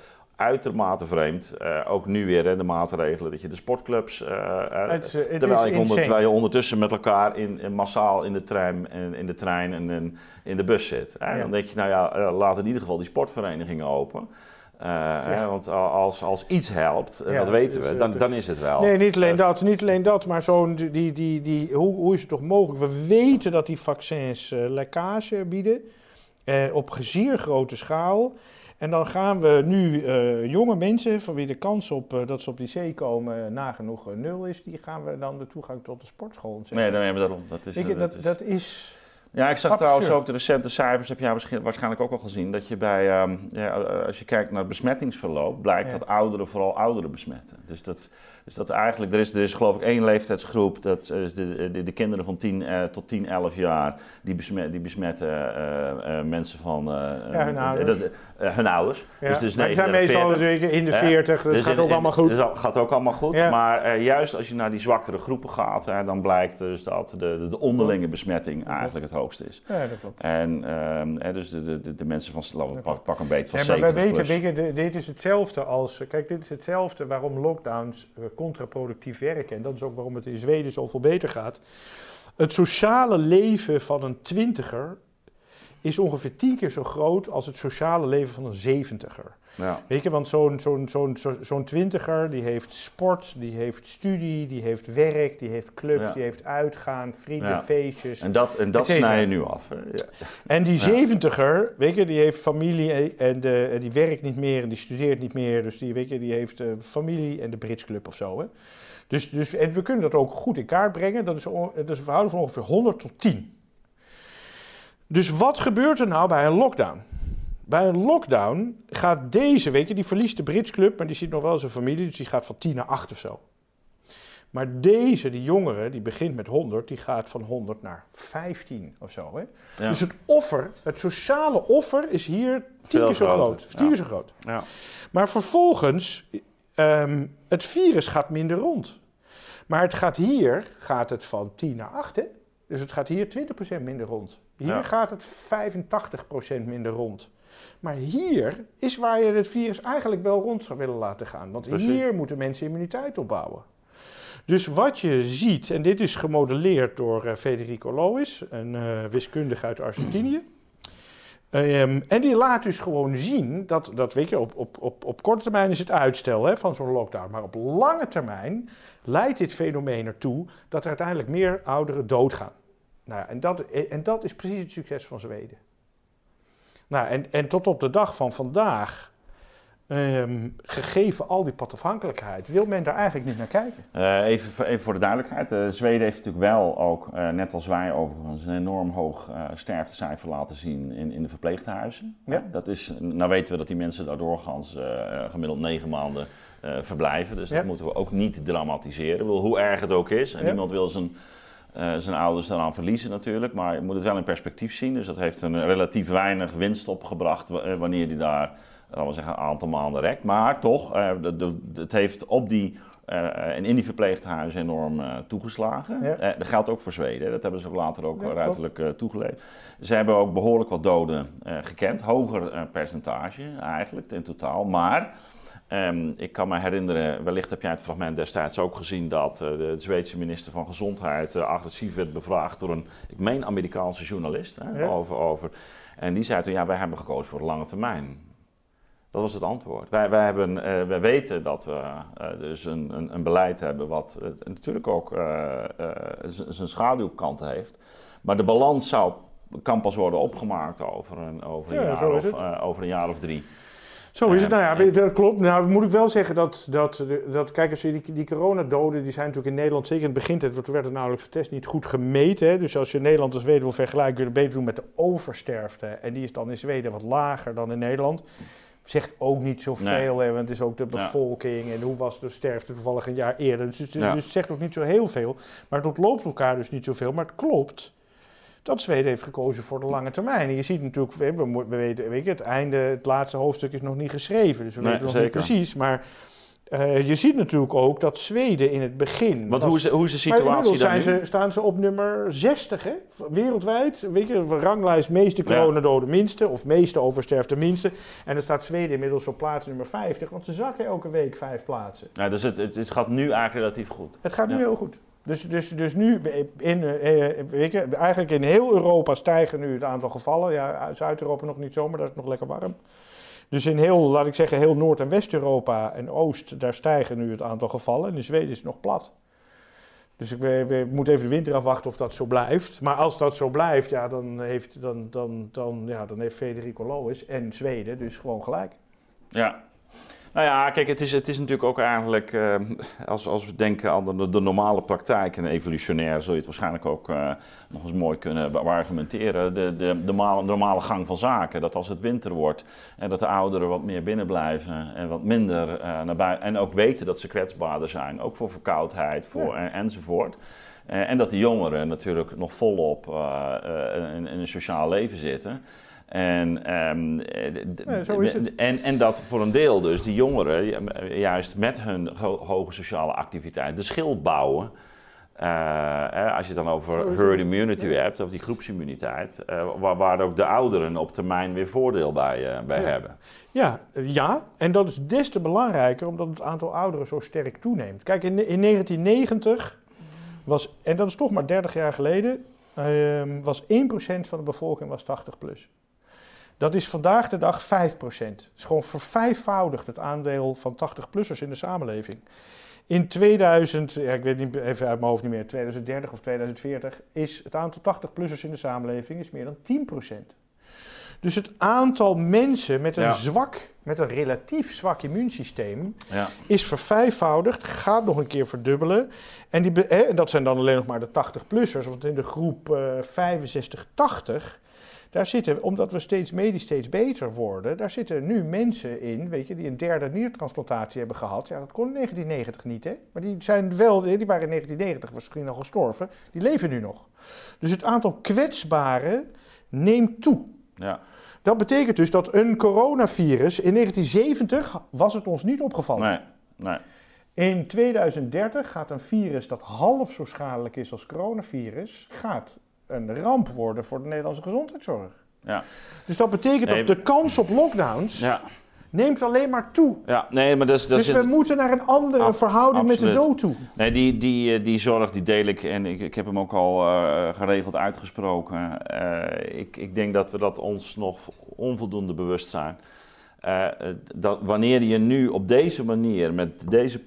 Uitermate vreemd, uh, ook nu weer hè, de maatregelen dat je de sportclubs, uh, het, terwijl, ik onder, terwijl je ondertussen met elkaar in, in massaal in de trein, in, in de trein en in, in de bus zit. En dan denk je, nou ja, laat in ieder geval die sportverenigingen open. Ja. hè, want als, als iets helpt, ja, dat weten we, dan, dan is het wel. Nee, niet alleen dat, niet alleen dat, maar zo'n die, die, die, hoe, hoe is het toch mogelijk? We weten dat die vaccins lekkage bieden op zeer grote schaal. En dan gaan we nu jonge mensen, van wie de kans op dat ze op die zee komen nagenoeg nul is, die gaan we dan de toegang tot de sportschool ontzetten. Nee, dan hebben we daarom. Dat is, je, dat, dat is Ja, ik zag Absurd. trouwens ook de recente cijfers, heb jij waarsch- waarschijnlijk ook al gezien, dat je bij, ehm, ja, eh, als je kijkt naar het besmettingsverloop, blijkt Ja. dat ouderen vooral ouderen besmetten. Dus dat, dus dat eigenlijk, er is, er is geloof ik één leeftijdsgroep, dat is de, de, de kinderen van 10 eh, tot 10, 11 jaar, die, besmet, die besmetten eh, eh, mensen van eh, Ja, hun eh, ouders. dat- eh, hun ouders. Ja. Dus het is Maar die zijn 39. meestal in de Hè? 40, dus Dus het gaat ook allemaal goed. dus dat gaat ook allemaal goed. Maar eh, juist als je naar die zwakkere groepen gaat, dan blijkt dus dat de, de, de onderlinge besmetting eigenlijk het hoogst is. Ja, dat klopt. En ehm, dus de, de, de, mensen van, laten we pak, pak een beetje van Ja, maar wij 70 weten, plus. weet je, de- dit is hetzelfde als. Kijk, dit is hetzelfde waarom lockdowns eh, contraproductief werken. En dat is ook waarom het in Zweden zoveel beter gaat. Het sociale leven van een twintiger is ongeveer tien keer zo groot als het sociale leven van een zeventiger. Ja. Weet je, want zo'n zo'n zo'n zo- zo'n twintiger die heeft sport, die heeft studie, die heeft werk, die heeft clubs, Ja. die heeft uitgaan, vrienden, Ja. feestjes. En dat, en dat snij je nu af. Hè. En die zeventiger, weet je, die heeft familie en de, die werkt niet meer en die studeert niet meer. Dus die, weet je, die heeft eh, familie en de Brits Club of zo. Hè. Dus, dus, en we kunnen dat ook goed in kaart brengen. Dat is, on- dat is een verhouding van ongeveer 100 tot 10. Dus wat gebeurt er nou bij een lockdown? Bij een lockdown gaat deze, weet je, die verliest de Brits Club, maar die ziet nog wel zijn familie, dus die gaat van 10 naar 8 of zo. Maar deze, die jongere, die begint met 100, die gaat van 100 naar 15 of zo. Hè? Ja. Dus het offer, het sociale offer is hier tien keer zo groot. Tien ja. keer zo groot. Ja. Maar vervolgens, ehm, het virus gaat minder rond. Maar het gaat hier, gaat het van 10 naar 8, hè? Dus het gaat hier 20% minder rond. Hier Ja. gaat het 85% minder rond. Maar hier is waar je het virus eigenlijk wel rond zou willen laten gaan. Want Precies. hier moeten mensen immuniteit opbouwen. Dus wat je ziet, en dit is gemodelleerd door eh, Federico Lois, een eh, wiskundige uit Argentinië. Ehm, en die laat dus gewoon zien dat, dat weet je, op, op, op, op korte termijn is het uitstel hè, van zo'n lockdown. Maar op lange termijn leidt dit fenomeen ertoe dat er uiteindelijk meer ouderen doodgaan. Nou, ja, en, dat, en dat is precies het succes van Zweden. Nou, en, en tot op de dag van vandaag, ehm, gegeven al die padafhankelijkheid, wil men daar eigenlijk niet naar kijken. Eh, even, voor- even voor de duidelijkheid. eh, Zweden heeft natuurlijk wel ook, eh, net als wij overigens, een enorm hoog eh, sterftecijfer laten zien in, in de verpleeghuizen. Ja. dat is, nou weten we dat die mensen daar doorgaans eh, gemiddeld negen maanden eh, verblijven. Dus Ja. dat moeten we ook niet dramatiseren. Ik bedoel, hoe erg het ook is. En Ja. niemand wil zijn, eh, zijn ouders daaraan verliezen natuurlijk. Maar je moet het wel in perspectief zien. Dus dat heeft een relatief weinig winst opgebracht eh, wanneer die daar laten we zeggen, een aantal maanden rekt. Maar toch, eh, het heeft op die en in die verpleeghuizen enorm toegeslagen. Ja. Dat geldt ook voor Zweden. Dat hebben ze ook later ook Ja, ruiterlijk toegeleefd. Ze hebben ook behoorlijk wat doden gekend. Hoger percentage eigenlijk in totaal. Maar ehm, ik kan me herinneren, wellicht heb jij het fragment destijds ook gezien... dat eh, de Zweedse minister van Gezondheid eh, agressief werd bevraagd door een, ik meen, Amerikaanse journalist. Hè, Ja. over, over, en die zei toen, ja, wij hebben gekozen voor de lange termijn. Dat was het antwoord. Wij, wij, hebben, eh, wij weten dat we dus een, een, een beleid hebben wat natuurlijk ook zijn schaduwkanten heeft. Maar de balans zou, kan pas worden opgemaakt over een, over een, Ja, jaar, of, over een jaar of drie. Zo is het. Eh, Nou ja, en- je, dat klopt. Nou moet ik wel zeggen dat, dat, dat kijk eens, die, die coronadoden, die zijn natuurlijk in Nederland, zeker in het begin, want er werd er nauwelijks getest, niet goed gemeten. Hè. Dus als je Nederland en Zweden wil vergelijken, kun je het beter doen met de oversterfte. En die is dan in Zweden wat lager dan in Nederland. Zegt ook niet zoveel, hè, want het is ook de Ja. bevolking en hoe was de sterfte toevallig een jaar eerder. Dus, het- Ja. dus het zegt ook niet zo heel veel. Maar het ontloopt elkaar dus niet zoveel. Maar het klopt dat Zweden heeft gekozen voor de lange termijn. En je ziet natuurlijk, we, we, we weten, weet je, het einde, het laatste hoofdstuk is nog niet geschreven. Dus we Nee, weten nog zeker. niet precies. Maar eh, je ziet natuurlijk ook dat Zweden in het begin... Want was- hoe is, hoe is de situatie nu? ze, staan ze op nummer 60, hè? Wereldwijd. Weet je, ranglijst meeste coronadoden minste, of meeste oversterfte minste. En dan staat Zweden inmiddels op plaats nummer 50, want ze zakken elke week vijf plaatsen. Ja, dus het, het, het gaat nu eigenlijk relatief goed. Het gaat nu Ja. heel goed. Dus, dus, dus nu, in, eh, eigenlijk in heel Europa stijgen nu het aantal gevallen. Ja, Zuid-Europa nog niet zo, maar dat is nog lekker warm. Dus in heel, laat ik zeggen, heel Noord- en West-Europa en Oost, daar stijgen nu het aantal gevallen. En in Zweden is het nog plat. Dus ik we, moeten even de winter afwachten of dat zo blijft. Maar als dat zo blijft, ja, dan, heeft, dan, dan, dan, ja, dan heeft Federico Lois en Zweden dus gewoon gelijk. Ja. Nou ja, kijk, het is, het is natuurlijk ook eigenlijk, uh, als, als we denken aan de, de, normale praktijk en evolutionair, zul je het waarschijnlijk ook uh, nog eens mooi kunnen argumenteren. De, de, de normale, normale gang van zaken, dat als het winter wordt en dat de ouderen wat meer binnen blijven en wat minder uh, naar buiten. En ook weten dat ze kwetsbaarder zijn, ook voor verkoudheid voor, en, enzovoort. en dat de jongeren natuurlijk nog volop in, in een sociaal leven zitten. En, um, en, en dat voor een deel dus die jongeren juist met hun hoge sociale activiteit de schil bouwen. Uh, als je het dan over herd immunity hebt, of die groepsimmuniteit, uh, waar, waar, ook de ouderen op termijn weer voordeel bij, uh, bij ja. hebben. Ja, ja, en dat is des te belangrijker omdat het aantal ouderen zo sterk toeneemt. Kijk, in, in 1990 was, en dat is toch maar 30 jaar geleden, ehm, was 1% van de bevolking was 80 plus. Dat is vandaag de dag 5%. Het is gewoon vervijfvoudigd het aandeel van 80-plussers in de samenleving. In 2000, ja, ik weet niet, even uit mijn hoofd niet meer, 2030 of 2040, is het aantal 80-plussers in de samenleving is meer dan 10%. Dus het aantal mensen met een zwak, met een relatief zwak immuunsysteem, ja. is vervijfvoudigd, gaat nog een keer verdubbelen. En, die, hè, dat zijn dan alleen nog maar de 80-plussers, want in de groep uh, 65-80 daar zitten, omdat we steeds medisch steeds beter worden, daar zitten nu mensen in, weet je, die een derde niertransplantatie hebben gehad. Ja, dat kon in 1990 niet, hè. Maar die zijn wel, die waren in 1990 misschien al gestorven, die leven nu nog. Dus het aantal kwetsbaren neemt toe. Ja. Dat betekent dus dat een coronavirus, in 1970 was het ons niet opgevallen. Nee, nee. In 2030 gaat een virus dat half zo schadelijk is als coronavirus, gaat een ramp worden voor de Nederlandse gezondheidszorg. Ja. Dus dat betekent dat de kans op lockdowns ja. neemt alleen maar toe. Ja, nee, maar dat is, dat dus we moeten naar een andere verhouding met de dood toe. Nee, die, die, eh, die zorg die deel ik en ik, ik heb hem ook al uh, geregeld uitgesproken. Uh, ik, ik denk dat we dat ons nog onvoldoende bewust zijn. Uh, dat wanneer je nu op deze manier met deze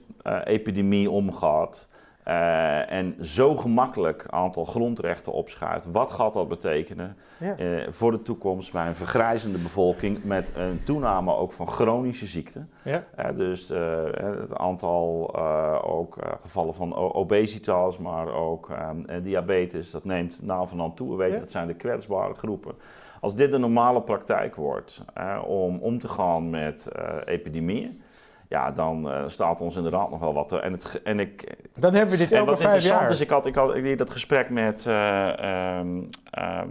epidemie omgaat uh, en zo gemakkelijk aantal grondrechten opschuift. Wat gaat dat betekenen ja. uh, voor de toekomst bij een vergrijzende bevolking met een toename ook van chronische ziekten? Ja. Uh, dus het aantal ook gevallen van obesitas, maar ook ehm, diabetes, dat neemt na van aan toe. We weten ja. dat zijn de kwetsbare groepen. Als dit de normale praktijk wordt om om te gaan met epidemieën ja, dan uh, staat ons inderdaad nog wel wat. En, het, en ik, dan hebben we dit elke vijf jaar. Wat is, ik had, ik had ik dat gesprek met uh, um, uh,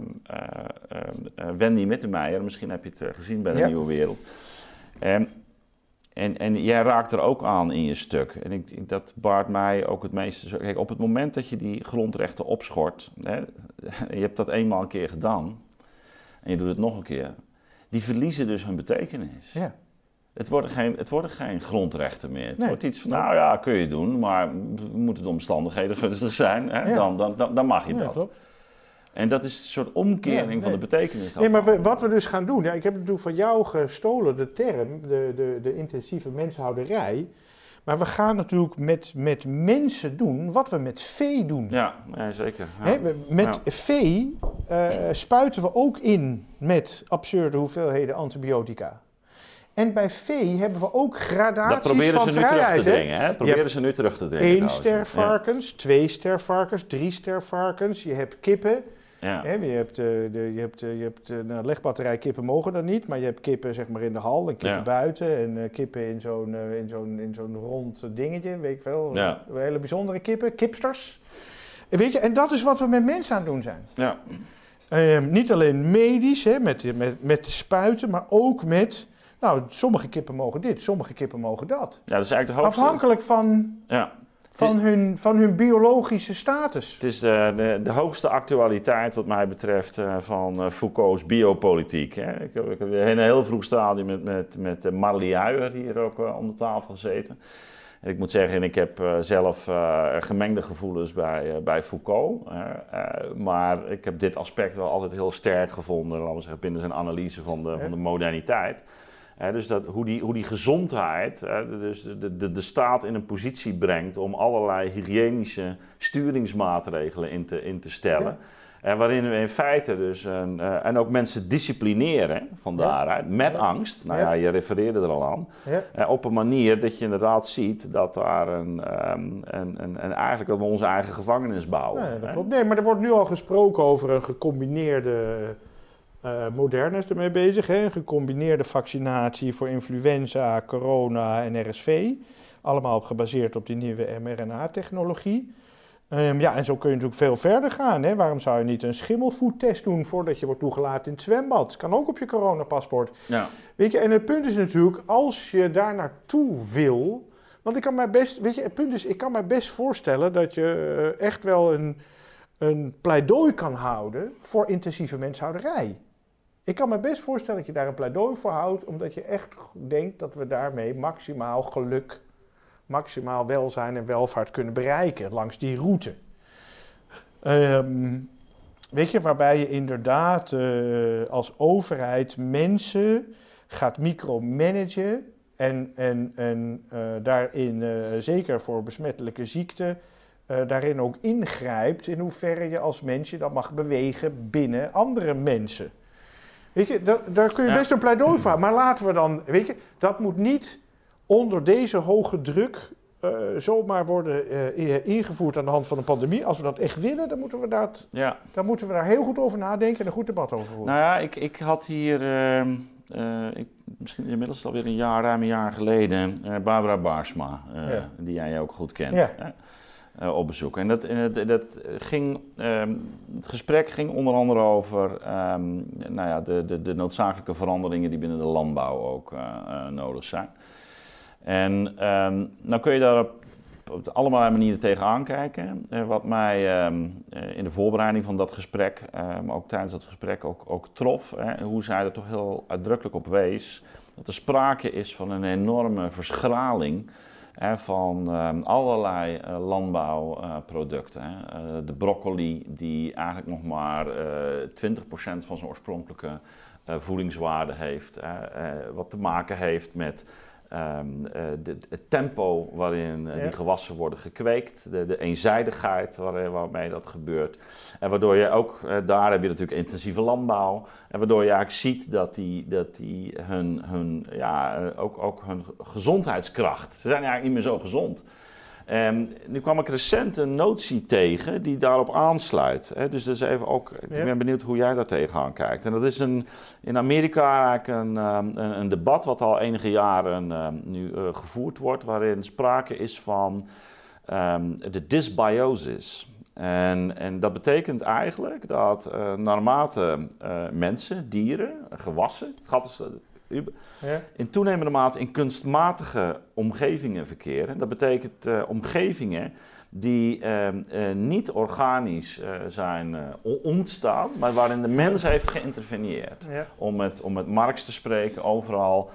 Wendy Mittenmeijer. Misschien heb je het gezien bij de ja. Nieuwe Wereld. Um, en, en jij raakt er ook aan in je stuk. En ik, dat baart mij ook het meeste. Kijk, op het moment dat je die grondrechten opschort, hè, je hebt dat eenmaal een keer gedaan en je doet het nog een keer, die verliezen dus hun betekenis. Ja. Het worden geen, het worden geen grondrechten meer. Het wordt iets van, nou ja, kun je doen, maar moeten de omstandigheden gunstig zijn, hè? Dan, dan, dan, dan, mag je dat. Klopt. En dat is een soort omkering van de betekenis. Nee, maar wat we dus gaan doen, ja, ik heb natuurlijk van jou gestolen de term, de, de, de intensieve menshouderij. Maar we gaan natuurlijk met, met mensen doen wat we met vee doen. Ja, zeker. met vee uh, spuiten we ook in met absurde hoeveelheden antibiotica. En bij vee hebben we ook gradaties dat proberen van ze nu terug te dringen, hè? Proberen ze nu terug te dringen. Eén ster varkens, ja. twee ster varkens, drie ster varkens. Je hebt kippen. Ja. Hè, je hebt, uh, de, je hebt, uh, je hebt uh, nou, legbatterij kippen mogen dan niet, maar je hebt kippen zeg maar in de hal en kippen ja. buiten en kippen in zo'n in zo'n in zo'n rond dingetje, weet ik wel. Ja. Hele bijzondere kippen, kipsters. En, weet je, en dat is wat we met mensen aan het doen zijn. Ja. Ehm, niet alleen medisch, hè, met, met, met de spuiten, maar ook met nou, sommige kippen mogen dit, sommige kippen mogen dat. Ja, dat is eigenlijk de hoogste... Afhankelijk van, ja. van, hun, van hun biologische status. Het is de, de, de hoogste actualiteit wat mij betreft uh, van uh, Foucault's biopolitiek. Hè. Ik, ik, heb in een heel vroeg stadium met, met, met Huijer hier ook uh, om de tafel gezeten. En ik moet zeggen, ik heb zelf gemengde gevoelens bij, bij Foucault. maar ik heb dit aspect wel altijd heel sterk gevonden, laten we zeggen, binnen zijn analyse van de, van de moderniteit dus dat, hoe, die, hoe die gezondheid dus de, de, de staat in een positie brengt om allerlei hygiënische sturingsmaatregelen in te, in te stellen. En waarin we in feite dus, een, uh, en ook mensen disciplineren van daaruit, met angst. Nou ja. je refereerde er al aan. Uh, op een manier dat je inderdaad ziet dat daar een, um, een, een, een, eigenlijk dat we onze eigen gevangenis bouwen. Nee, dat klopt. nee, maar er wordt nu al gesproken over een gecombineerde uh, Moderna is ermee bezig. Hè? Gecombineerde vaccinatie voor influenza, corona en RSV. Allemaal gebaseerd op die nieuwe mRNA-technologie. Um, ja, en zo kun je natuurlijk veel verder gaan. Hè? Waarom zou je niet een schimmelvoettest doen voordat je wordt toegelaten in het zwembad? Kan ook op je coronapaspoort. Ja. Weet je, en het punt is natuurlijk, als je daar naartoe wil. Want ik kan mij best, weet je, het punt is, ik kan mij best voorstellen dat je uh, echt wel een, een pleidooi kan houden voor intensieve menshouderij. Ik kan me best voorstellen dat je daar een pleidooi voor houdt, omdat je echt denkt dat we daarmee maximaal geluk maximaal welzijn en welvaart kunnen bereiken langs die route. Um, weet je, waarbij je inderdaad uh, als overheid mensen gaat micromanagen en, en, en uh, daarin, uh, zeker voor besmettelijke ziekten, daarin ook ingrijpt in hoeverre je als mens je dat mag bewegen binnen andere mensen. Weet je, daar, daar kun je best een pleidooi voor maar laten we dan, weet je, dat moet niet onder deze hoge druk uh, zomaar worden uh, ingevoerd aan de hand van een pandemie. Als we dat echt willen, dan moeten we, dat, ja. dan moeten we daar heel goed over nadenken en een goed debat over voeren. Nou ja, ik, ik had hier, uh, ik, misschien inmiddels alweer een jaar, ruim een jaar geleden, Barbara Baarsma, ja. die jij ook goed kent. Ja. Op bezoek. En dat, dat, ging, um, het gesprek ging onder andere over um, nou ja, de, de, de noodzakelijke veranderingen die binnen de landbouw ook nodig zijn. En um, nou kun je daar op, op allerlei manieren tegenaan kijken. Wat mij in de voorbereiding van dat gesprek, maar ook tijdens dat gesprek ook, ook trof, hè, hoe zij er toch heel uitdrukkelijk op wees, dat er sprake is van een enorme verschraling van um, allerlei landbouwproducten. de broccoli die eigenlijk nog maar 20% van zijn oorspronkelijke voedingswaarde heeft, wat te maken heeft met Um, de, het tempo waarin uh, die gewassen worden gekweekt, de, de eenzijdigheid waar, waarmee dat gebeurt. En waardoor je ook, daar heb je natuurlijk intensieve landbouw. En waardoor je eigenlijk ziet dat die, dat die hun, hun, ja, ook, ook hun gezondheidskracht, ze zijn eigenlijk niet meer zo gezond. Um, nu kwam ik recent een notie tegen die daarop aansluit. Hè? Dus is even ook, ik ben benieuwd hoe jij daar tegenaan kijkt. En dat is een, in Amerika eigenlijk een, um, een, een debat wat al enige jaren um, nu uh, gevoerd wordt, waarin sprake is van de dysbiosis. En, en, dat betekent eigenlijk dat uh, naarmate uh, mensen, dieren, gewassen, het gaat dus ja. in toenemende mate in kunstmatige omgevingen verkeren. Dat betekent uh, omgevingen die uh, uh, niet organisch zijn ontstaan, maar waarin de mens heeft geïnterveneerd. Ja. Om, met, om met Marx te spreken, overal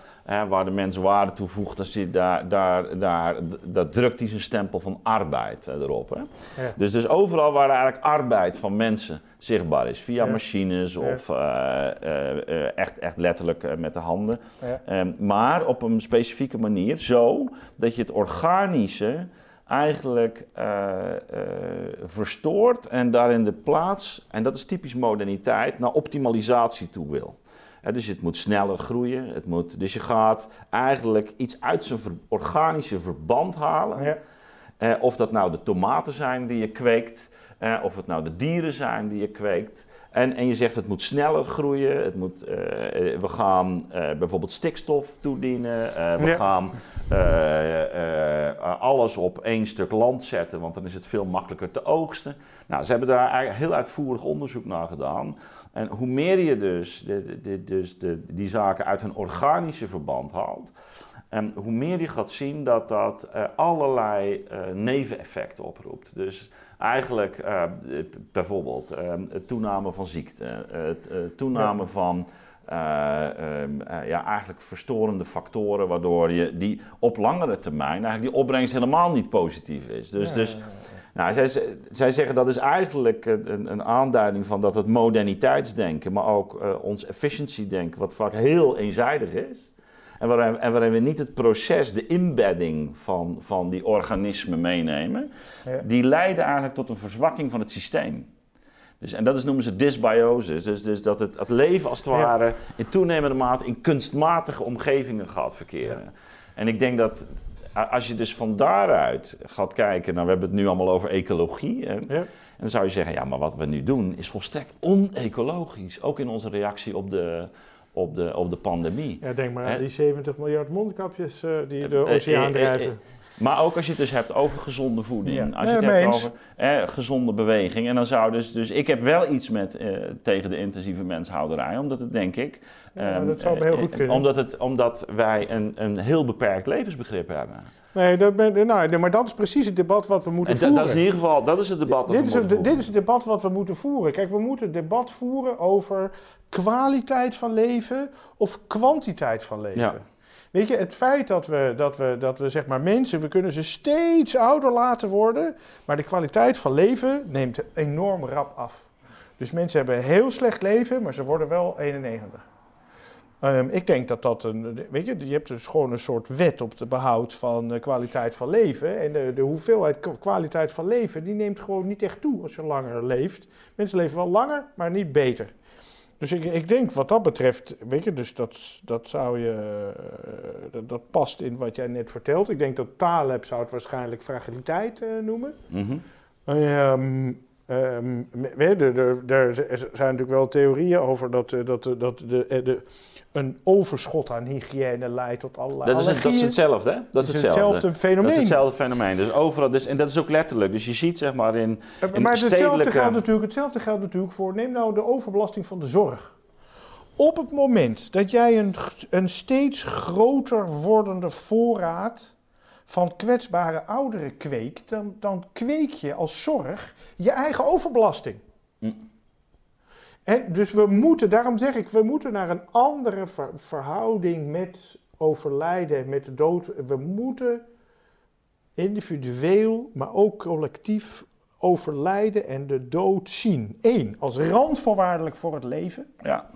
waar de mens waarde toevoegt, dan zit daar, daar, daar, dat drukt hij zijn stempel van arbeid erop. Hè? Ja. Dus, dus overal waar eigenlijk arbeid van mensen zichtbaar is. Via machines of echt, echt letterlijk met de handen. Um, maar op een specifieke manier, zo dat je het organische eigenlijk verstoort en daarin de plaats, en dat is typisch moderniteit, naar optimalisatie toe wil. dus het moet sneller groeien. Het moet, dus je gaat eigenlijk iets uit zijn organische verband halen. Ja. of dat nou de tomaten zijn die je kweekt, eh, of het nou de dieren zijn die je kweekt. En, en je zegt het moet sneller groeien. Het moet, uh, we gaan uh, bijvoorbeeld stikstof toedienen. we ja. gaan alles op één stuk land zetten, want dan is het veel makkelijker te oogsten. Nou, ze hebben daar eigenlijk heel uitvoerig onderzoek naar gedaan. En hoe meer je dus, de, de, dus de, die zaken uit hun organische verband haalt, en hoe meer je gaat zien dat dat allerlei neveneffecten oproept. Dus eigenlijk uh, bijvoorbeeld uh, het toename van ziekte, het uh, toename ja. van ja, eigenlijk verstorende factoren, waardoor je die op langere termijn eigenlijk die opbrengst helemaal niet positief is. Dus, ja, dus nou, zij, zij zeggen dat is eigenlijk een, een, aanduiding van dat het moderniteitsdenken, maar ook ons efficiency denken, wat vaak heel eenzijdig is. En waarin, en waarin we niet het proces, de embedding van, van die organismen meenemen, ja. die leiden eigenlijk tot een verzwakking van het systeem. Dus, en dat is, noemen ze dysbiosis. Dus, dus dat het, het leven als het ware in toenemende mate in kunstmatige omgevingen gaat verkeren. En ik denk dat als je dus van daaruit gaat kijken, nou we hebben het nu allemaal over ecologie. Hè? Ja. En dan zou je zeggen, ja, maar wat we nu doen is volstrekt onecologisch. Ook in onze reactie op de, op de, op de pandemie. Ja, denk maar aan die 70 miljard mondkapjes uh, die de oceaan drijven. Maar ook als je het dus hebt over gezonde voeding, als je het hebt over eh, gezonde beweging. En dan zou dus, dus ik heb wel iets met eh, tegen de intensieve menshouderij, omdat het denk ik. Ja, um, dat zou heel goed kunnen. Omdat, het, omdat wij een, een heel beperkt levensbegrip hebben. Nee, dat ben, nou, maar dat is precies het debat wat we moeten voeren. Dat is in ieder geval dat is het debat dit, is het, dit is het debat wat we moeten voeren. Kijk, we moeten het debat voeren over kwaliteit van leven of kwantiteit van leven. Ja. Weet je, het feit dat we, dat we, dat we zeg maar mensen, we kunnen ze steeds ouder laten worden, maar de kwaliteit van leven neemt enorm rap af. Dus mensen hebben een heel slecht leven, maar ze worden wel 91. Ehm, ik denk dat dat een. Weet je, je hebt dus gewoon een soort wet op de behoud van de kwaliteit van leven. En de, de hoeveelheid kwaliteit van leven, die neemt gewoon niet echt toe als je langer leeft. Mensen leven wel langer, maar niet beter. Dus ik, ik denk wat dat betreft, weet je, dus dat, dat zou je, eh, dat, past in wat jij net vertelt. Ik denk dat Taleb zou het waarschijnlijk fragiliteit uh, noemen. Mm -hmm. er, zijn natuurlijk wel theorieën over dat, eh, dat, dat de, de, een overschot aan hygiëne leidt tot allerlei dat is, dat is hetzelfde, hè? Dat is, hetzelfde. hetzelfde fenomeen. Dat is hetzelfde fenomeen. Dus overal, dus, en dat is ook letterlijk. Dus je ziet zeg maar in, in Maar hetzelfde, geldt natuurlijk, hetzelfde geldt natuurlijk voor, neem nou de overbelasting van de zorg. Op het moment dat jij een, een steeds groter wordende voorraad van kwetsbare ouderen kweekt, dan, dan kweek je als zorg je eigen overbelasting. Hm. En dus we moeten, daarom zeg ik, we moeten naar een andere verhouding met overlijden, met de dood. We moeten individueel, maar ook collectief overlijden en de dood zien. Eén, als randvoorwaardelijk voor het leven. Ja.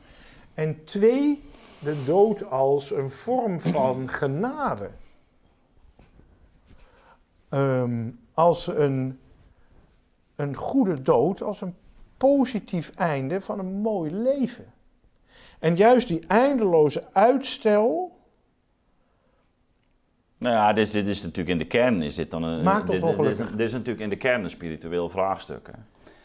En twee, de dood als een vorm van genade. Ehm, als een, een goede dood, als een positief einde van een mooi leven. En juist die eindeloze uitstel. Nou ja, dit is, dit is natuurlijk in de kern is dit dan een. Maakt dit, dit, dit, is natuurlijk in de kern een spiritueel vraagstuk. Hè?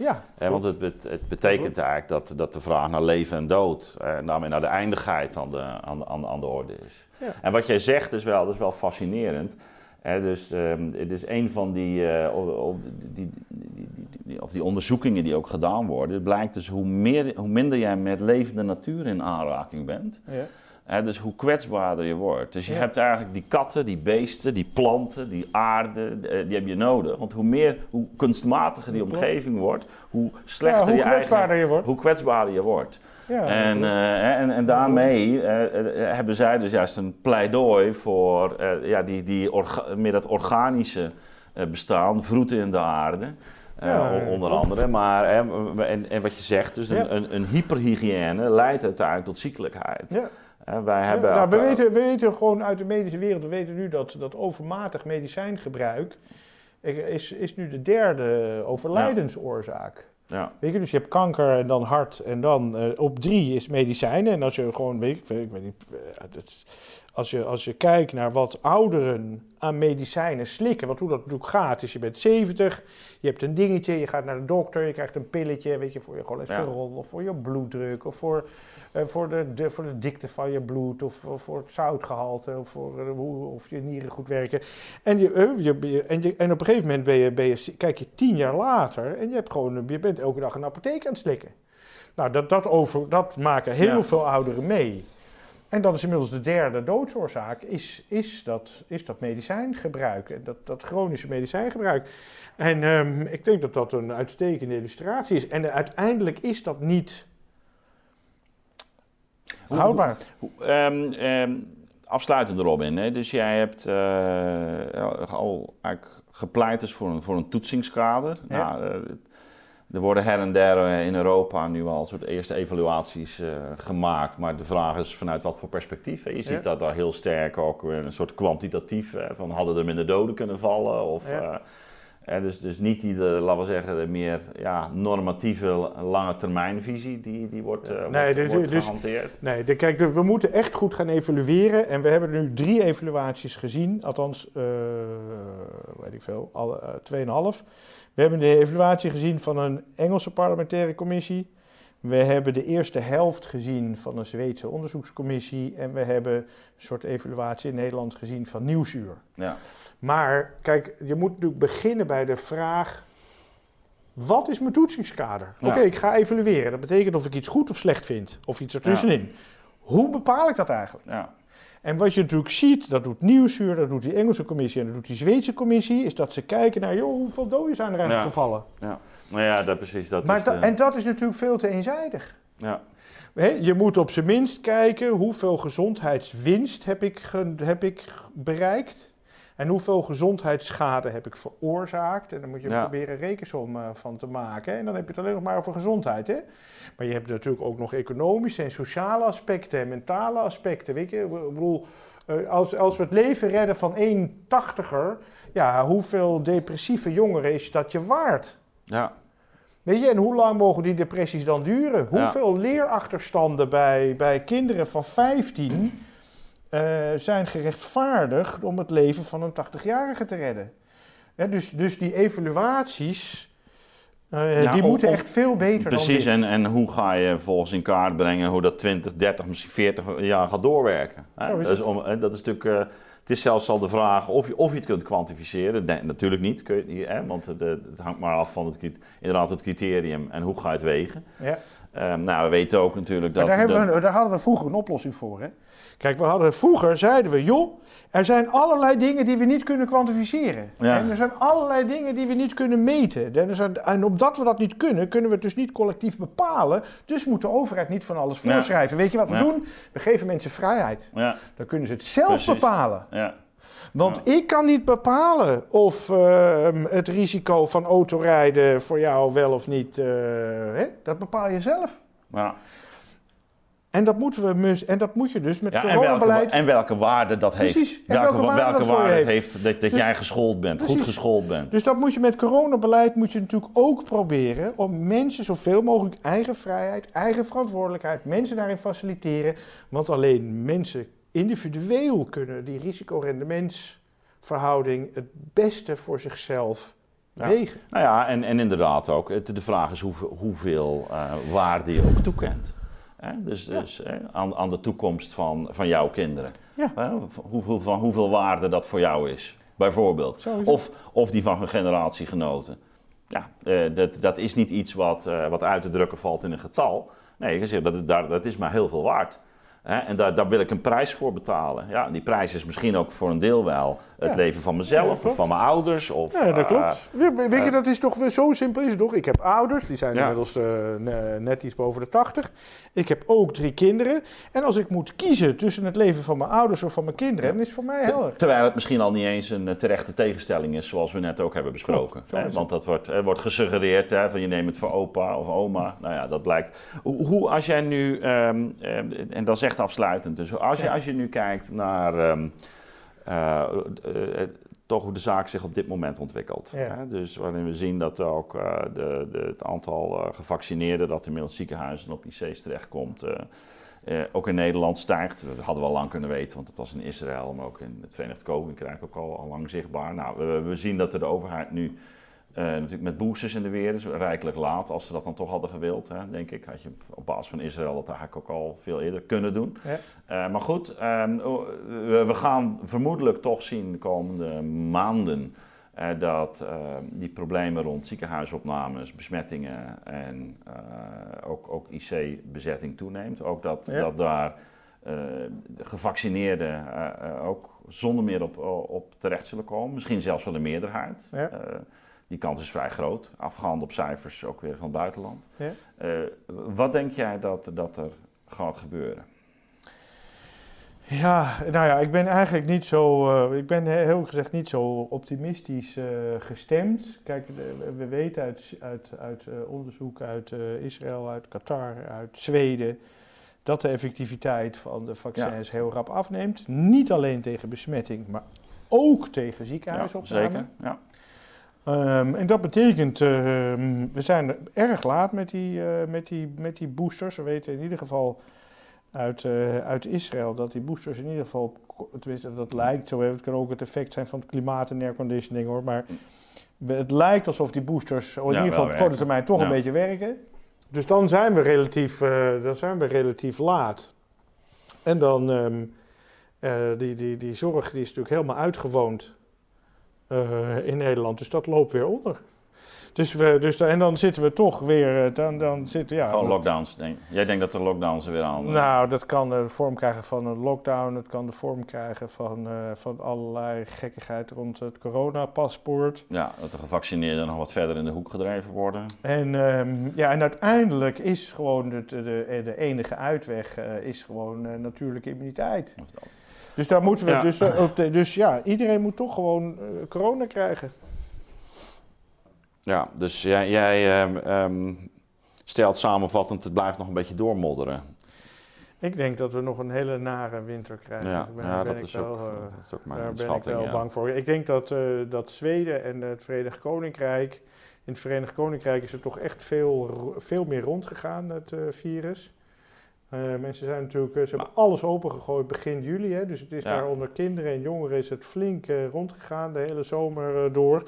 Ja. want het, het, betekent eigenlijk dat, dat de vraag naar leven en dood, eh, daarmee naar de eindigheid aan de, aan, aan, aan de orde is. Ja. En wat jij zegt is wel, dat is wel fascinerend dus um, het is een van die, uh, die, die, die, of die onderzoekingen die ook gedaan worden. Het blijkt dus hoe, meer, hoe minder jij met levende natuur in aanraking bent. Ja. dus hoe kwetsbaarder je wordt. Dus je hebt eigenlijk die katten, die beesten, die planten, die aarde, eh, die heb je nodig. Want hoe meer, hoe kunstmatiger die omgeving wordt, hoe slechter hoe je kwetsbaarder je wordt. Hoe kwetsbaarder je wordt. Ja, en, uh, en, en daarmee uh, hebben zij dus juist een pleidooi voor uh, ja, die, die meer dat organische bestaan, vroeten in de aarde. Ja, onder andere. Maar, en, en wat je zegt, dus een, een, een hyperhygiëne leidt uiteindelijk tot ziekelijkheid. Wij hebben nou, we, weten, we weten gewoon uit de medische wereld, we weten nu dat, dat overmatig medicijngebruik is, is nu de derde overlijdensoorzaak. Ja. Weet je, dus je hebt kanker en dan hart en dan uh, op drie is medicijnen. En als je gewoon, weet ik, weet niet, uh, als, je, als je kijkt naar wat ouderen aan medicijnen slikken, wat hoe dat natuurlijk gaat, is je bent 70, je hebt een dingetje, je gaat naar de dokter, je krijgt een pilletje, weet je, voor je cholesterol ja. of voor je bloeddruk of voor uh, voor, de, de, voor de dikte van je bloed of, of voor het zoutgehalte of voor uh, hoe of je nieren goed werken. En, je, uh, je, en, je, en op een gegeven moment ben je, ben je, kijk je tien jaar later en je, hebt gewoon, je bent elke dag een apotheek aan het slikken. Nou, dat, dat, over, dat maken heel ja. veel ouderen mee. En dat is inmiddels de derde doodsoorzaak, is, is, dat, is dat medicijngebruik, dat, dat chronische medicijngebruik. En um, ik denk dat dat een uitstekende illustratie is. En uiteindelijk is dat niet Houdbaar. Um, um, afsluitend Robin, hè? dus jij hebt uh, al eigenlijk gepleit dus voor een, voor een toetsingskader. Ja. Nou, uh, er worden her en der eh, in Europa nu al soort eerste evaluaties uh, gemaakt. Maar de vraag is vanuit wat voor perspectief. Hè? Je ziet ja. dat daar heel sterk ook een soort kwantitatief van hadden er minder doden kunnen vallen. Of, ja. dus, dus niet die, de, laten we zeggen, de meer ja, normatieve lange termijnvisie die, die wordt, uh, nee, wordt, dus, gehanteerd. Nee, de, kijk, we moeten echt goed gaan evalueren. En we hebben nu drie evaluaties gezien, althans, ik veel, uh, tweeënhalf. We hebben de evaluatie gezien van een Engelse parlementaire commissie. We hebben de eerste helft gezien van een Zweedse onderzoekscommissie. En we hebben een soort evaluatie in Nederland gezien van Nieuwsuur. Ja. Maar kijk, je moet natuurlijk beginnen bij de vraag: wat is mijn toetsingskader? Oké, ik ga evalueren. Dat betekent of ik iets goed of slecht vind, of iets ertussenin. Hoe bepaal ik dat eigenlijk? Ja. En wat je natuurlijk ziet, dat doet Nieuwsuur, dat doet die Engelse commissie en dat doet die Zweedse commissie, is dat ze kijken naar, joh, hoeveel doden zijn er eigenlijk gevallen? Ja, nou ja, dat precies. Dat maar is, En dat is natuurlijk veel te eenzijdig. Ja. je moet op zijn minst kijken hoeveel gezondheidswinst heb ik, heb ik bereikt. En hoeveel gezondheidsschade heb ik veroorzaakt? En dan moet je ja. proberen rekensom uh, van te maken. En dan heb je het alleen nog maar over gezondheid. Hè? Maar je hebt natuurlijk ook nog economische en sociale aspecten en mentale aspecten. Weet je, ik bedoel, uh, als, als we het leven redden van één tachtiger, ja, hoeveel depressieve jongeren is dat je waard? Ja. Weet je, en hoe lang mogen die depressies dan duren? Hoeveel leerachterstanden bij, bij kinderen van 15 uh, zijn gerechtvaardigd om het leven van een 80-jarige te redden. dus, dus die evaluaties, uh, die moeten echt veel beter Precies, en, en hoe ga je volgens in kaart brengen hoe dat 20, 30, misschien 40 jaar gaat doorwerken? Hè? Dus om, dat is natuurlijk... Uh, het is zelfs al de vraag of je, of je het kunt kwantificeren. Nee, natuurlijk niet, kun je, hè, want het, het, hangt maar af van het, inderdaad het criterium en hoe ga je het wegen. Ja. Um, nou, we weten ook natuurlijk dat... daar, we, daar hadden we vroeger een oplossing voor, hè? Kijk, we hadden, vroeger zeiden we, joh, er zijn allerlei dingen die we niet kunnen kwantificeren. En er zijn allerlei dingen die we niet kunnen meten. En, en omdat we dat niet kunnen, kunnen we het dus niet collectief bepalen. Dus moet de overheid niet van alles voorschrijven. Weet je wat we doen? We geven mensen vrijheid. Dan kunnen ze het zelf bepalen. Want ik kan niet bepalen of uh, het risico van autorijden voor jou wel of niet. Uh, hè? Dat bepaal je zelf. Ja. En dat, moeten we, en dat moet je dus met ja, coronabeleid... En welke, en welke waarde dat heeft. Precies. welke, welke waarde, welke waarde heeft. heeft dat, dat dus, jij geschoold bent, goed geschoold bent. Dus dat moet je met coronabeleid moet je natuurlijk ook proberen... om mensen zoveel mogelijk eigen vrijheid, eigen verantwoordelijkheid... mensen daarin faciliteren. Want alleen mensen individueel kunnen die risico-rendementsverhouding... het beste voor zichzelf wegen. Nou ja, en, en inderdaad ook. De vraag is hoeveel, hoeveel uh, waarde je ook toekent. Hè? Dus, dus aan, aan, de toekomst van, van jouw kinderen. Ja. Hoeveel, van hoeveel waarde dat voor jou is, bijvoorbeeld. Of, of die van hun generatiegenoten. Ja, eh, dat, dat is niet iets wat, uh, wat uit te drukken valt in een getal. Nee, ik zeg, dat, dat, dat is maar heel veel waard. En daar, daar, wil ik een prijs voor betalen. Ja, die prijs is misschien ook voor een deel wel het leven van mezelf of van mijn ouders. Of, ja, dat klopt. Uh, Weet je, eh, dat is toch zo simpel is het toch? Ik heb ouders, die zijn inmiddels uh, net iets boven de 80. Ik heb ook drie kinderen. En als ik moet kiezen tussen het leven van mijn ouders of van mijn kinderen, dan is het voor mij helder. Terwijl het misschien al niet eens een terechte tegenstelling is, zoals we net ook hebben besproken. Hè? Want dat wordt, wordt gesuggereerd hè, van je neemt het voor opa of oma. Nou ja, dat blijkt. Hoe, als jij nu, um, en dan zegt afsluitend. Dus als je, als je nu kijkt naar um, uh, uh, toch hoe de zaak zich op dit moment ontwikkelt. Hè? Dus waarin we zien dat ook uh, de, de, het aantal gevaccineerden dat inmiddels ziekenhuizen op IC's terechtkomt. ook in Nederland stijgt. Dat hadden we al lang kunnen weten, want het was in Israël, maar ook in het Verenigd Koninkrijk ook al, al lang zichtbaar. Nou, we, we zien dat de overheid nu uh, natuurlijk met boosters in de weer, dus rijkelijk laat. Als ze dat dan toch hadden gewild, hè, denk ik, had je op basis van Israël dat eigenlijk ook al veel eerder kunnen doen. Ja. Uh, maar goed, um, we, gaan vermoedelijk toch zien de komende maanden uh, dat die problemen rond ziekenhuisopnames, besmettingen en ook, ook IC-bezetting toeneemt. Ook dat, ja. dat daar de gevaccineerden ook zonder meer op, op terecht zullen komen. Misschien zelfs wel de meerderheid. Ja. Die kans is vrij groot, afgaand op cijfers ook weer van het buitenland. Ja. Uh, wat denk jij dat, dat er gaat gebeuren? Ja, nou ja, ik ben eigenlijk niet zo, uh, ik ben heel gezegd niet zo optimistisch uh, gestemd. Kijk, we weten uit, uit, uit onderzoek uit Israël, uit Qatar, uit Zweden, dat de effectiviteit van de vaccins ja. heel rap afneemt. Niet alleen tegen besmetting, maar ook tegen ziekenhuisopname. Ja, zeker, ja. Ehm, en dat betekent, ehm, we zijn erg laat met die, eh, met, die, met die boosters. We weten in ieder geval uit, eh, uit Israël dat die boosters in ieder geval, tenminste dat lijkt zo, het kan ook het effect zijn van het klimaat en airconditioning hoor, maar het lijkt alsof die boosters in ieder geval op korte termijn toch een beetje werken. Dus dan zijn we relatief, uh, dan zijn we relatief laat. En dan, um, die, die, die zorg die is natuurlijk helemaal uitgewoond uh, in Nederland. Dus dat loopt weer onder. Dus, we, dus en dan zitten we toch weer. Eh, dan, dan zitten, ja, Gewoon lockdowns. Denk. Jij denkt dat de lockdowns er weer aan. Nou, dat kan de vorm krijgen van een lockdown. Het kan de vorm krijgen van, uh, van allerlei gekkigheid rond het coronapaspoort. Ja, dat de gevaccineerden nog wat verder in de hoek gedreven worden. En, um, ja, en uiteindelijk is gewoon de, de, de enige uitweg uh, is gewoon uh, natuurlijke immuniteit. Dus daar moeten we. Ja. Dus, dus ja, iedereen moet toch gewoon corona krijgen. Ja, dus jij, jij um, um, stelt samenvattend, het blijft nog een beetje doormodderen. Ik denk dat we nog een hele nare winter krijgen. Ja, ben, ja ben dat, ik is wel, ook, uh, dat is ook mijn daar schatting. ben ik wel ja. bang voor. Ik denk dat, uh, dat Zweden en het Verenigd Koninkrijk... In het Verenigd Koninkrijk is er toch echt veel, veel meer rondgegaan, het uh, virus. Uh, mensen zijn natuurlijk, ze hebben alles opengegooid begin juli. Hè, dus het is Ja. daar onder kinderen en jongeren is het flink uh, rondgegaan de hele zomer uh, door.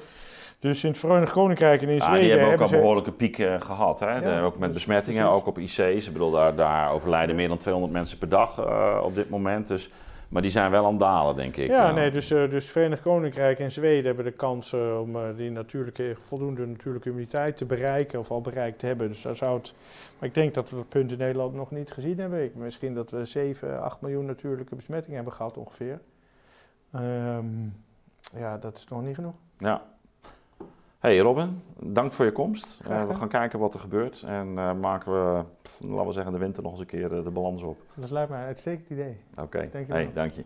Dus in het Verenigd Koninkrijk en in Ah, Zweden die hebben ook al ze... behoorlijke pieken gehad. Hè? Ja, De- ook met dus- besmettingen, precies. ook op IC's. Ik bedoel, daar, daar overlijden meer dan 200 mensen per dag eh, op dit moment. Dus, maar die zijn wel aan het dalen, denk ik. Ja, nee, dus, uh, dus Verenigd Koninkrijk en Zweden hebben de kans uh, om die natuurlijke, voldoende natuurlijke immuniteit te bereiken of al bereikt hebben. Dus daar zou het. Maar ik denk dat we dat punt in Nederland nog niet gezien hebben. Ik, misschien dat we 7, 8 miljoen natuurlijke besmettingen hebben gehad ongeveer. Um, ja, dat is nog niet genoeg. Ja. Hey Robin, dank voor je komst. Uh, we gaan kijken wat er gebeurt. En uh, maken we, pff, laten we zeggen, de winter nog eens een keer uh, de balans op. Dat lijkt mij een uitstekend idee. Oké, Dank je hey, dank je.